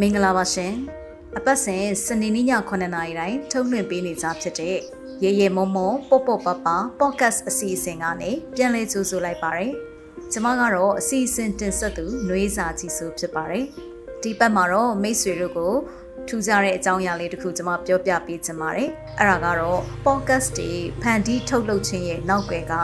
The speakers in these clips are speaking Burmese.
မင်္ဂလာပါရှင်အပတ်စဉ်စနေနေ့ည9:00နာရီတိုင်းထုတ်လွှင့်ပေးနေကြဖြစ်တဲ့ရေရေမုံမုံပေါ့ပေါ့ပပပေါ့ကတ်အစီအစဉ်ကနေပြန်လည်ကြိုဆိုလိုက်ပါရယ်ကျမကတော့အစီအစဉ်တင်ဆက်သူနှွေးစာကြီးစုဖြစ်ပါတယ်ဒီပတ်မှာတော့မိတ်ဆွေတို့ကို ထူးခြားတဲ့အကြောင်းအရာလေးတစ်ခုကျွန်မပြောပြပေးချင်ပါတယ်။အဲ့ဒါကတော့ podcast တွေဖန်တီးထုတ်လုပ်ခြင်းရဲ့နောက်ွယ်က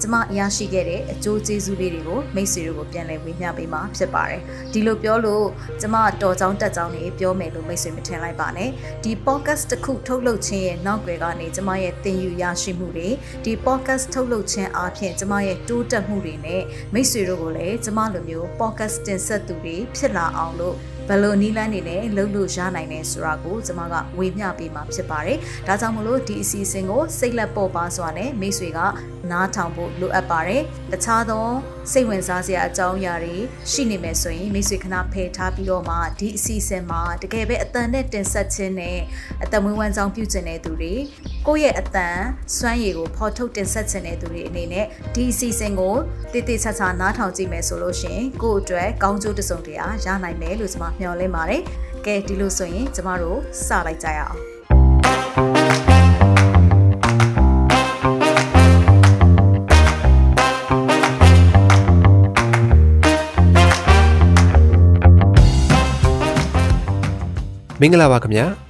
ကျွန်မရရှိခဲ့တဲ့အကျိုးကျေးဇူးလေးတွေကိုမိတ်ဆွေတို့ကိုပြန်လည်ဝေမျှပေးမှာဖြစ်ပါတယ်။ဒီလိုပြောလို့ကျွန်မတော်ကြောင်းတက်ကြောင်းတွေပြောမယ်လို့မိတ်ဆွေမထင်လိုက်ပါနဲ့။ဒီ podcast တစ်ခုထုတ်လုပ်ခြင်းရဲ့နောက်ွယ်ကနေကျွန်မရဲ့သင်ယူရရှိမှုတွေဒီ podcast ထုတ်လုပ်ခြင်းအပြင်ကျွန်မရဲ့တိုးတက်မှုတွေနဲ့မိတ်ဆွေတို့ကိုလည်းကျွန်မလိုမျိုး podcast တင်ဆက်သူတွေဖြစ်လာအောင်လို့ ဘယ်လိုနီးလန်းနေနဲ့လှုပ်လို့ရနိုင်လဲဆိုတာကိုကျွန်မကဝေမျှပေးမှာဖြစ်ပါတယ်။ဒါကြောင့်မလို့ဒီအစီအစဉ်ကိုစိတ်လက်ပေါ်ပါစွာနဲ့မိတ်ဆွေကနားထောင်ဖို့လိုအပ်ပါတယ်။တခြားသောစိတ်ဝင်စားစရာအကြောင်းအရာတွေရှိနေမယ်ဆိုရင်မိတ်ဆွေခဏဖယ်ထားပြီးတော့မှဒီအစီအစဉ်မှာတကယ်ပဲအတန်နဲ့တင်ဆက်ခြင်းနဲ့အတမွေးဝမ်းကြောင်းပြုကျင်တဲ့သူတွေ ကိုယ့်ရဲ့အတန်စွမ်းရည်ကိုဖော်ထုတ်တင်ဆက်ခြင်းတဲ့သူတွေအနေနဲ့ဒီအစီအစဉ်ကိုတည်တည်ချာချာနားထောင်ကြည့်မယ်ဆိုလို့ရှိရင်ကိုယ့်အတွက်ကောင်းကျိုးတစ်စုံတရာရနိုင်မယ်လို့ကျွန်မမျှော်လင့်ပါတယ်။ကဲဒီလိုဆိုရင်ကျမတို့စလိုက်ကြရအောင်။မင်္ဂလာပါခင်ဗျာ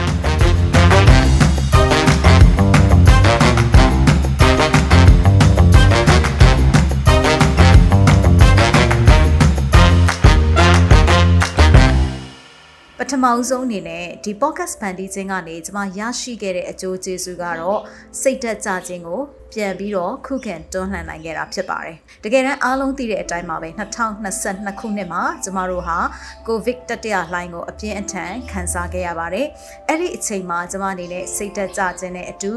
မအောင်ဆုံးအနေနဲ့ဒီ podcast ဖန်တီးခြင်းကနေကျွန်မရရှိခဲ့တဲ့အကျိုးကျေးဇူးကတော့စိတ်သက်ကြခြင်းကိုပြန်ပြီးတော့ခုခံတွန်းလှန်နိုင်ခဲ့တာဖြစ်ပါတယ်။တကယ်တမ်းအားလုံးသိတဲ့အတိုင်းပါပဲ2022ခုနှစ်မှာကျမတို့ဟာ COVID တတိယလှိုင်းကိုအပြင်းအထန်ခံစားခဲ့ရပါတယ်။အဲ့ဒီအချိန်မှာကျမအနေနဲ့စိတ်သက်ကြခြင်းနဲ့အတူ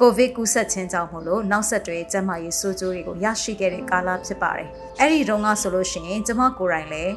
ကိုဗစ်ကူးစက်ခြင်းကြောင့်မို့လို့နောက်ဆက်တွဲကျန်းမာရေးဆိုးကျိုးတွေကိုရရှိခဲ့တဲ့ကာလဖြစ်ပါတယ်။အဲ့ဒီတုန်းကဆိုလို့ရှိရင်ကျမကိုယ်တိုင်လည်း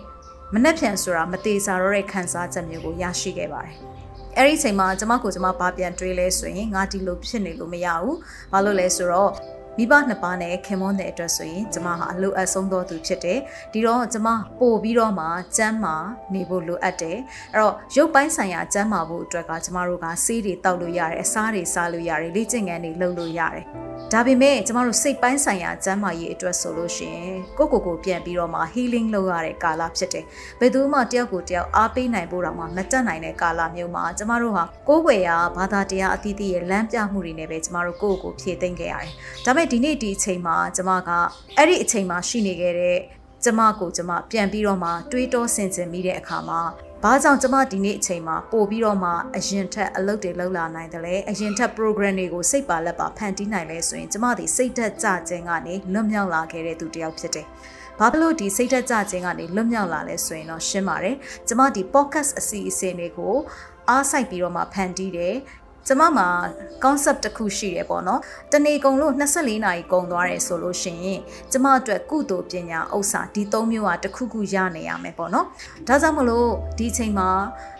မနှက်ဖြန်ဆိုတာမသေးစားတော့တဲ့ခံစားချက်မျိုးကိုရရှိခဲ့ပါတယ်။အဲ့ဒီအချိန်မှာကျမကိုကျမဘာပြန်တွေးလဲဆိုရင်ငါဒီလိုဖြစ်နေလို့မရဘူး။ဘာလို့လဲဆိုတော့ မိဘနှစ်ပါးနဲ့ခင်မွန်းတဲ့အတွက်ဆိုရင်ကျမဟာအလိုအပ်ဆုံးသောသူဖြစ်တယ်ဒီတော့ကျမပို့ပြီးတော့မှကျမ်းမာနေဖို့လိုအပ်တယ်အဲ့တော့ရုပ်ပိုင်းဆိုင်ရာကျမ်းမာဖို့အတွက်ကကျမတို့ကဆေးတွေတောက်လို့ရတယ်အစားတွေစားလို့ရတယ်လေ့ကျင့်ခန်းတွေလုပ်လို့ရတယ်ဒါပေမဲ့ကျမတို့စိတ်ပိုင်းဆိုင်ရာကျန်းမာရေးအတွက်ဆိုလို့ရှိရင်ကိုကိုကိုပြန်ပြီးတော့မှ healing လုပ်ရတဲ့ကာလဖြစ်တယ်။ဘယ်သူမှတယောက်ကိုတယောက်အားပေးနိုင်ဖို့တော့မှမတတ်နိုင်တဲ့ကာလမျိုးမှာကျမတို့ဟာကိုယ်ွယ်ရာဘာသာတရားအသီးသီးရဲ့လမ်းပြမှုတွေနဲ့ပဲကျမတို့ကိုယ့်ကိုယ်ဖြည့်သိမ့်ခဲ့ရတယ်။ဒါပေမဲ့ဒီနေ့ဒီအချိန်မှာကျမကအဲ့ဒီအချိန်မှာရှိနေခဲ့တဲ့ကျမကိုကျမပြန်ပြီးတော့မှတွေးတောဆင်ခြင်မိတဲ့အခါမှာဘာကြောင့်ကျမဒီနေ့အချိန်မှာပို့ပြီးတော့မှအရင်ထက်အလုပ်တွေလုပ်လာနိုင်တယ်လဲအရင်ထက် program တွေကိုစိတ်ပါလက်ပါဖန်တီးနိုင်လဲဆိုရင်ကျမဒီစိတ်သက်ကြခြင်းကနေလွတ်မြောက်လာခဲ့တဲ့သူတစ်ယောက်ဖြစ်တယ်ဘာလို့ဒီစိတ်သက်ကြခြင်းကနေလွတ်မြောက်လာလဲဆိုရင်တော့ရှင်းပါတယ်ကျမဒီ podcast အစီအစဉ်တွေကိုအားစိုက်ပြီးတော့မှဖန်တီးတယ် ကျမမှာ concept တစ်ခုရှိတယ်ပေါ့နော်တနေ့ကုန်လို့24နာရီကုန်သွားတယ်ဆိုလို့ရှိရင်ကျမအတွက်ကုသိုလ်ပညာဥစ္စာဒီ၃မျိုးဟာတစ်ခုခုရနေရမယ်ပေါ့နော်ဒါကြောင့်မလို့ဒီချိန်မှာ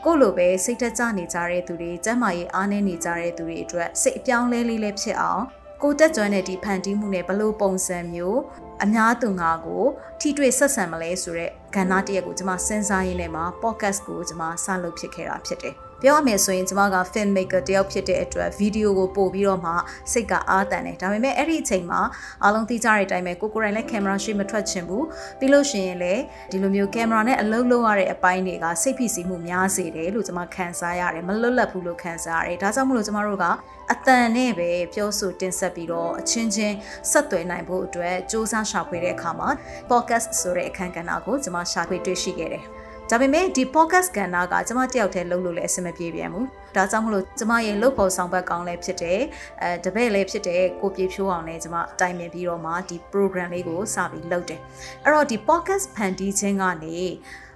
ကိုယ့်လိုပဲစိတ်သက်ကြနေကြတဲ့သူတွေကျန်းမာရေးအားနည်းနေကြတဲ့သူတွေအတွက်စိတ်အပြောင်းလဲလေးလေးဖြစ်အောင်ကိုတက်ကြွတဲ့ဒီဖန်တီးမှုနဲ့ဘလို့ပုံစံမျိုးအများသူငါကိုထိတွေ့ဆက်ဆံမလဲဆိုတော့ကဏ္ဍတရက်ကိုကျွန်မစဉ်းစားရင်းနဲ့မှာ podcast ကိုကျွန်မစလုပ်ဖြစ်ခဲ့တာဖြစ်တယ် ပြောရမယ်ဆိုရင်ကျမက film maker တယောက်ဖြစ်တဲ့အတွက်ဗီဒီယိုကိုပို့ပြီးတော့မှစိတ်ကအားတန်တယ်ဒါပေမဲ့အဲ့ဒီအချိန်မှာအားလုံးသိကြတဲ့အတိုင်းပဲကိုကိုရိုင်းလည်းကင်မရာရှိမထွက်ချင်ဘူးပြီးလို့ရှိရင်လည်းဒီလိုမျိုးကင်မရာနဲ့အလုပ်လုပ်ရတဲ့အပိုင်းတွေကစိတ်ဖိစီးမှုများစေတယ်လို့ကျမခံစားရတယ်မလွတ်လပ်ဘူးလို့ခံစားရတယ်ဒါကြောင့်မလို့ကျမတို့ကအတန်နဲ့ပဲပြောဆိုတင်ဆက်ပြီးတော့အချင်းချင်းဆက်သွယ်နိုင်ဖို့အတွက်စ조사ရှာဖွေတဲ့အခါမှာ podcast ဆိုတဲ့အခန်းကဏ္ဍကိုကျွန်မရှာဖွေတွေ့ရှိခဲ့တယ် ဒါပေမဲ့ဒီ podcast ကဏ္ဍကကျွန်မတယောက်တည်းလုပ်လို့လည်းအဆင်မပြေပြန်ဘူးဒါကြောင့်မလို့ကျွန်မရဲ့လုပ်ဖို့ဆောင်ဘက်ကောင်းလည်းဖြစ်တယ်အဲတပည့်လည်းဖြစ်တယ်ကိုပြေဖြိုးအောင်လည်းကျွန်မတိုင်ပင်ပြီးတော့မှဒီ program လေးကိုစပြီးလုပ်တယ်အဲ့တော့ဒီ podcast ဖန်တီးခြင်းကနေ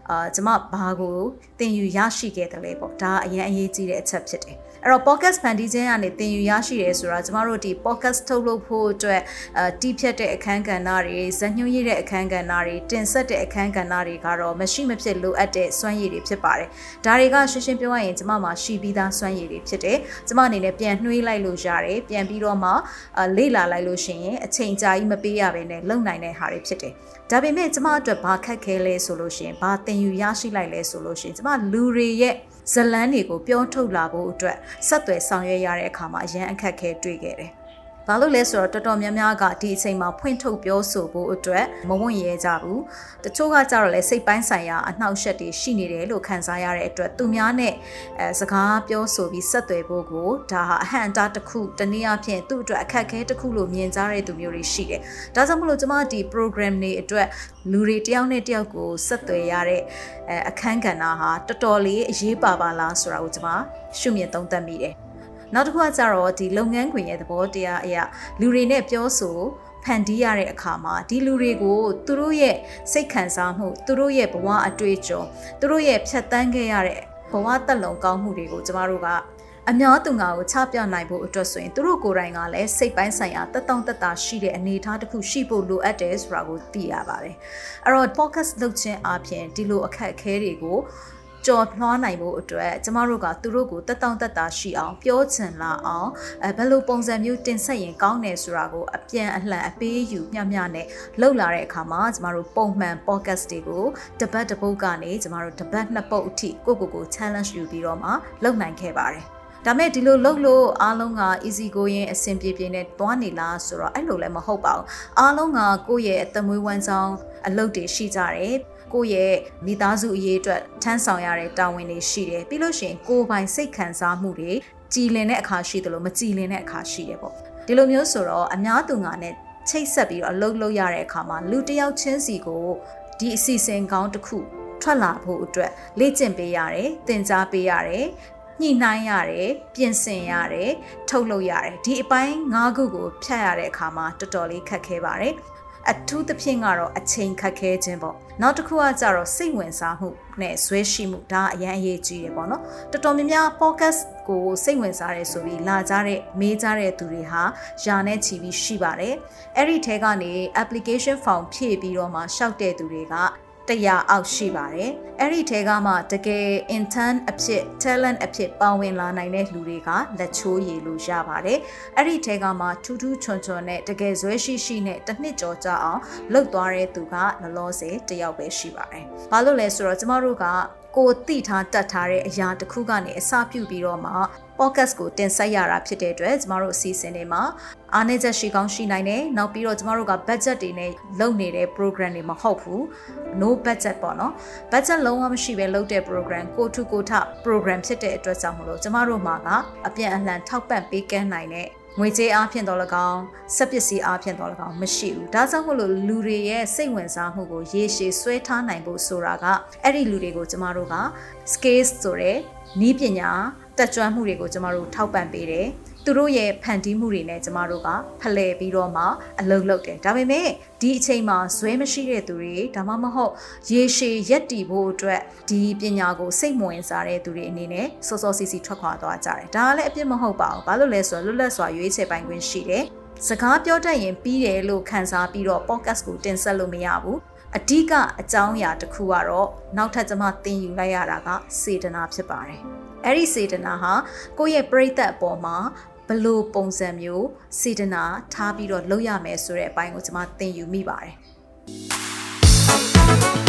အာကျမဘာကိုသင်ယူရရှိခဲ့တယ်လဲပေါ့ဒါအရင်အရေးကြီးတဲ့အချက်ဖြစ်တယ် အဲ့အဲ့တော့ podcast ဖန်တီးခြင်းကနေသင်ယူရရှိရဲဆိုတာကျမတို့ဒီ podcast ထုတ်လုပ်ဖို့အတွက်အတီးဖြတ်တဲ့အခန်းကဏ္ဍတွေဇညွှန်းရည်တဲ့အခန်းကဏ္ဍတွေတင်ဆက်တဲ့အခန်းကဏ္ဍတွေကတော့မရှိမဖြစ်လိုအပ်တဲ့စွမ်းရည်တွေဖြစ်ပါတယ်ဒါတွေကရှင်းရှင်းပြောရရင်ကျမမှာရှိပြီးသားစွမ်းရည်တွေဖြစ်တယ်ကျမအနေနဲ့ပြန်နှွေးလိုက်လို့ရတယ်ပြန်ပြီးတော့မှလေ့လာလိုက်လို့ရှိရင်အချိန်ကြာကြီးမပေးရဘဲနဲ့လုံနိုင်တဲ့ဟာတွေဖြစ်တယ်ဒါပေမဲ့ကျမအတွက်ဘာခက်ခဲလဲဆိုလို့ရှိရင်ဘာသင်ယူရရှိလိုက်လဲဆိုလို့ရှိရင်ကျမလူတွေရဲ့ ဇလန်းတွေကိုပြောထုတ်လာဖို့အတွက်ဆက်သွယ်ဆောင်ရွက်ရတဲ့အခါမှာအရန်အခက်ခဲတွေ့ခဲ့တယ် ဘာလို့လဲဆိုတော့တော်တော်များများကဒီအချိန်မှာဖွင့်ထုတ်ပြောဆိုဖို့အတွက်မဝင့်ရဲကြဘူးတချို့ကကြတော့လေစိတ်ပိုင်းဆိုင်ရာအနှောက်အယှက်တွေရှိနေတယ်လို့ခံစားရတဲ့အတွက်သူများနဲ့အဲစကားပြောဆိုပြီးဆက်သွယ်ဖို့ကိုဒါဟာအဟန့်အတားတစ်ခုတနည်းအားဖြင့်သူ့အတွက်အခက်အခဲတစ်ခုလို့မြင်ကြတဲ့သူမျိုးတွေရှိတယ်ဒါကြောင့်မလို့ကျွန်မဒီ program တွေအတွက်လူတွေတယောက်နဲ့တယောက်ကိုဆက်သွယ်ရတဲ့အဲအခန်းကဏ္ဍဟာတော်တော်လေးအရေးပါပါလားဆိုတာကိုကျွန်မရှုမြင်သုံးသပ်မိတယ် နောက်တစ်ခုကကြတော့ဒီလုပ်ငန်းခွင်ရဲ့သဘောတရားအရာလူတွေနဲ့ပြောဆိုဖန်တီးရတဲ့အခါမှာဒီလူတွေကိုသူတို့ရဲ့စိတ်ခံစားမှုသူတို့ရဲ့ဘဝအတွေ့အကြုံသူတို့ရဲ့ဖြတ်တန်းခဲ့ရတဲ့ဘဝတက်လုံကောင်းမှုတွေကိုကျမတို့ကအများသူငါကိုချပြနိုင်ဖို့အတွက်ဆိုရင်သူတို့ကိုယ်တိုင်ကလည်းစိတ်ပိုင်းဆိုင်ရာတက်တောင့်တက်တာရှိတဲ့အနေအထားတစ်ခုရှိဖို့လိုအပ်တယ်ဆိုတာကိုသိရပါတယ်အဲ့တော့ focus လုပ်ခြင်းအပြင်ဒီလိုအခက်အခဲတွေကို ကြော်လွှားနိုင်ဖို့အတွက်ကျမတို့ကသူတို့ကိုတက်တောင့်တက်တာရှိအောင်ပြောချင်လာအောင်အဲဘယ်လိုပုံစံမျိုးတင်ဆက်ရင်ကောင်းတယ်ဆိုတာကိုအပြန်အလှန်အပေးယူမျှမျှနဲ့လှုပ်လာတဲ့အခါမှာကျမတို့ပုံမှန် podcast တွေကိုတပတ်တစ်ပုတ်ကနေကျမတို့တပတ်နှစ်ပုတ်အထိကိုကိုကို challenge ယူပြီးတော့မှလုပ်နိုင်ခဲ့ပါတယ်ဒါမဲ့ဒီလိုလုပ်လို့အားလုံးက easy going အဆင်ပြေပြေနဲ့တွားနေလားဆိုတော့အဲ့လိုလည်းမဟုတ်ပါဘူးအားလုံးကကိုယ့်ရဲ့အသမွေးဝမ်းဆောင်အလုပ်တွေရှိကြတယ် ကိုယ့်ရဲ့မိသားစုအရေးအတွက်ထမ်းဆောင်ရတဲ့တာဝန်တွေရှိတယ်ပြီးလို့ရှိရင်ကိုယ်ပိုင်စိတ်ခံစားမှုတွေကြည်လင်တဲ့အခါရှိတယ်လို့မကြည်လင်တဲ့အခါရှိတယ်ပေါ့ဒီလိုမျိုးဆိုတော့အများသူငါနဲ့ချိတ်ဆက်ပြီးတော့အလုပ်လုပ်ရတဲ့အခါမှာလူတစ်ယောက်ချင်းစီကိုဒီအစီအစဉ်ကောင်းတစ်ခုထွက်လာဖို့အတွက်လေ့ကျင့်ပေးရတယ်သင်ကြားပေးရတယ်ညှိနှိုင်းရတယ်ပြင်ဆင်ရတယ်ထုတ်လုပ်ရတယ်ဒီအပိုင်း၅ခုကိုဖြတ်ရတဲ့အခါမှာတော်တော်လေးခက်ခဲပါတယ် အထူးသဖြင့်ကတော့အချိန်ခက်ခဲခြင်းပေါ့နောက်တစ်ခုကကြတော့စိတ်ဝင်စားမှုနဲ့ဇွဲရှိမှုဒါအရင်အရေးကြီးတယ်ပေါ့နော်တော်တော်များများ podcast ကိုစိတ်ဝင်စားတယ်ဆိုပြီးလာကြတဲ့မေးကြတဲ့သူတွေဟာယာနဲ့ချီပြီးရှိပါတယ်အဲ့ဒီထဲကနေ application form ဖြည့်ပြီးတော့မှရှောက်တဲ့သူတွေက 100အောက်ရှိပါတယ်။အဲ့ဒီထဲကမှတကယ် intern အဖြစ် talent အဖြစ်ပါဝင်လာနိုင်တဲ့လူတွေကလက်ချိုးရည်လို့ရပါတယ်။အဲ့ဒီထဲကမှထူးထူးချွန်ချွန်နဲ့တကယ်ဇွဲရှိရှိနဲ့တစ်နှစ်ကျော်ကြာအောင်လှုပ်သွားတဲ့သူကလောလောဆယ်တယောက်ပဲရှိပါတယ်။ဘာလို့လဲဆိုတော့ကျမတို့ကကိုတိထားတတ်ထားတဲ့အရာတစ်ခုကနေအစပြုပြီးတော့မှ podcast ကိုတင်ဆက်ရတာဖြစ်တဲ့အတွက်ကျမတို့အစီအစဉ်တွေမှာအားနည်းချက်ရှိကောင်းရှိနိုင်တယ်။နောက်ပြီးတော့ကျမတို့က budget တွေနဲ့လုပ်နေတဲ့ program တွေမဟုတ်ဘူး။ no budget ပေါ့နော်။ budget လုံးဝမရှိဘဲလုပ်တဲ့ program ကိုထုကိုထ program ဖြစ်တဲ့အတွက်ကြောင့်မလို့ကျမတို့မှာကအပြန်အလှန်ထောက်ပံ့ပေးကမ်းနိုင်တဲ့ငွေကြေးအားဖြင့်တော့၎င်းစက်ပစ္စည်းအားဖြင့်တော့၎င်းမရှိဘူးဒါကြောင့်မို့လို့လူတွေရဲ့စိတ်ဝင်စားမှုကိုရေရှည်ဆွဲထားနိုင်ဖို့ဆိုတာကအဲ့ဒီလူတွေကိုကျမတို့က skills ဆိုတဲ့နီးပညာ တက်ကြွမှုတွေကိုကျမတို့ထောက်ပံ့ပေးတယ်သူတို့ရဲ့ဖန်တီးမှုတွေနဲ့ကျမတို့ကဖလှယ်ပြီးတော့မှအလုပ်လုပ်တယ်ဒါပေမဲ့ဒီအချိန်မှာဇွဲမရှိတဲ့သူတွေဒါမှမဟုတ်ရေရှည်ရက်တည်ဖို့အတွက်ဒီပညာကိုစိတ်မဝင်စားတဲ့သူတွေအနေနဲ့စောစောစီစီထွက်ခွာသွားကြတယ်ဒါကလည်းအပြစ်မဟုတ်ပါဘူးဘာလို့လဲဆိုတော့လွတ်လပ်စွာရွေးချယ်ပိုင်ခွင့်ရှိတယ်စကားပြောတတ်ရင်ပြီးတယ်လို့ခံစားပြီးတော့ podcast ကိုတင်ဆက်လို့မရဘူးအဓိကအကြောင်းအရာတစ်ခုကတော့နောက်ထပ်ကျွန်မသင်ယူလိုက်ရတာကစေတနာဖြစ်ပါတယ်။ အဲ့ဒီစေတနာဟာကိုယ့်ရဲ့ပြိသက်အပေါ်မှာဘလို့ပုံစံမျိုးစေတနာထားပြီးတော့လုပ်ရမယ်ဆိုတဲ့အပိုင်းကိုကျွန်မသင်ယူမိပါတယ်။။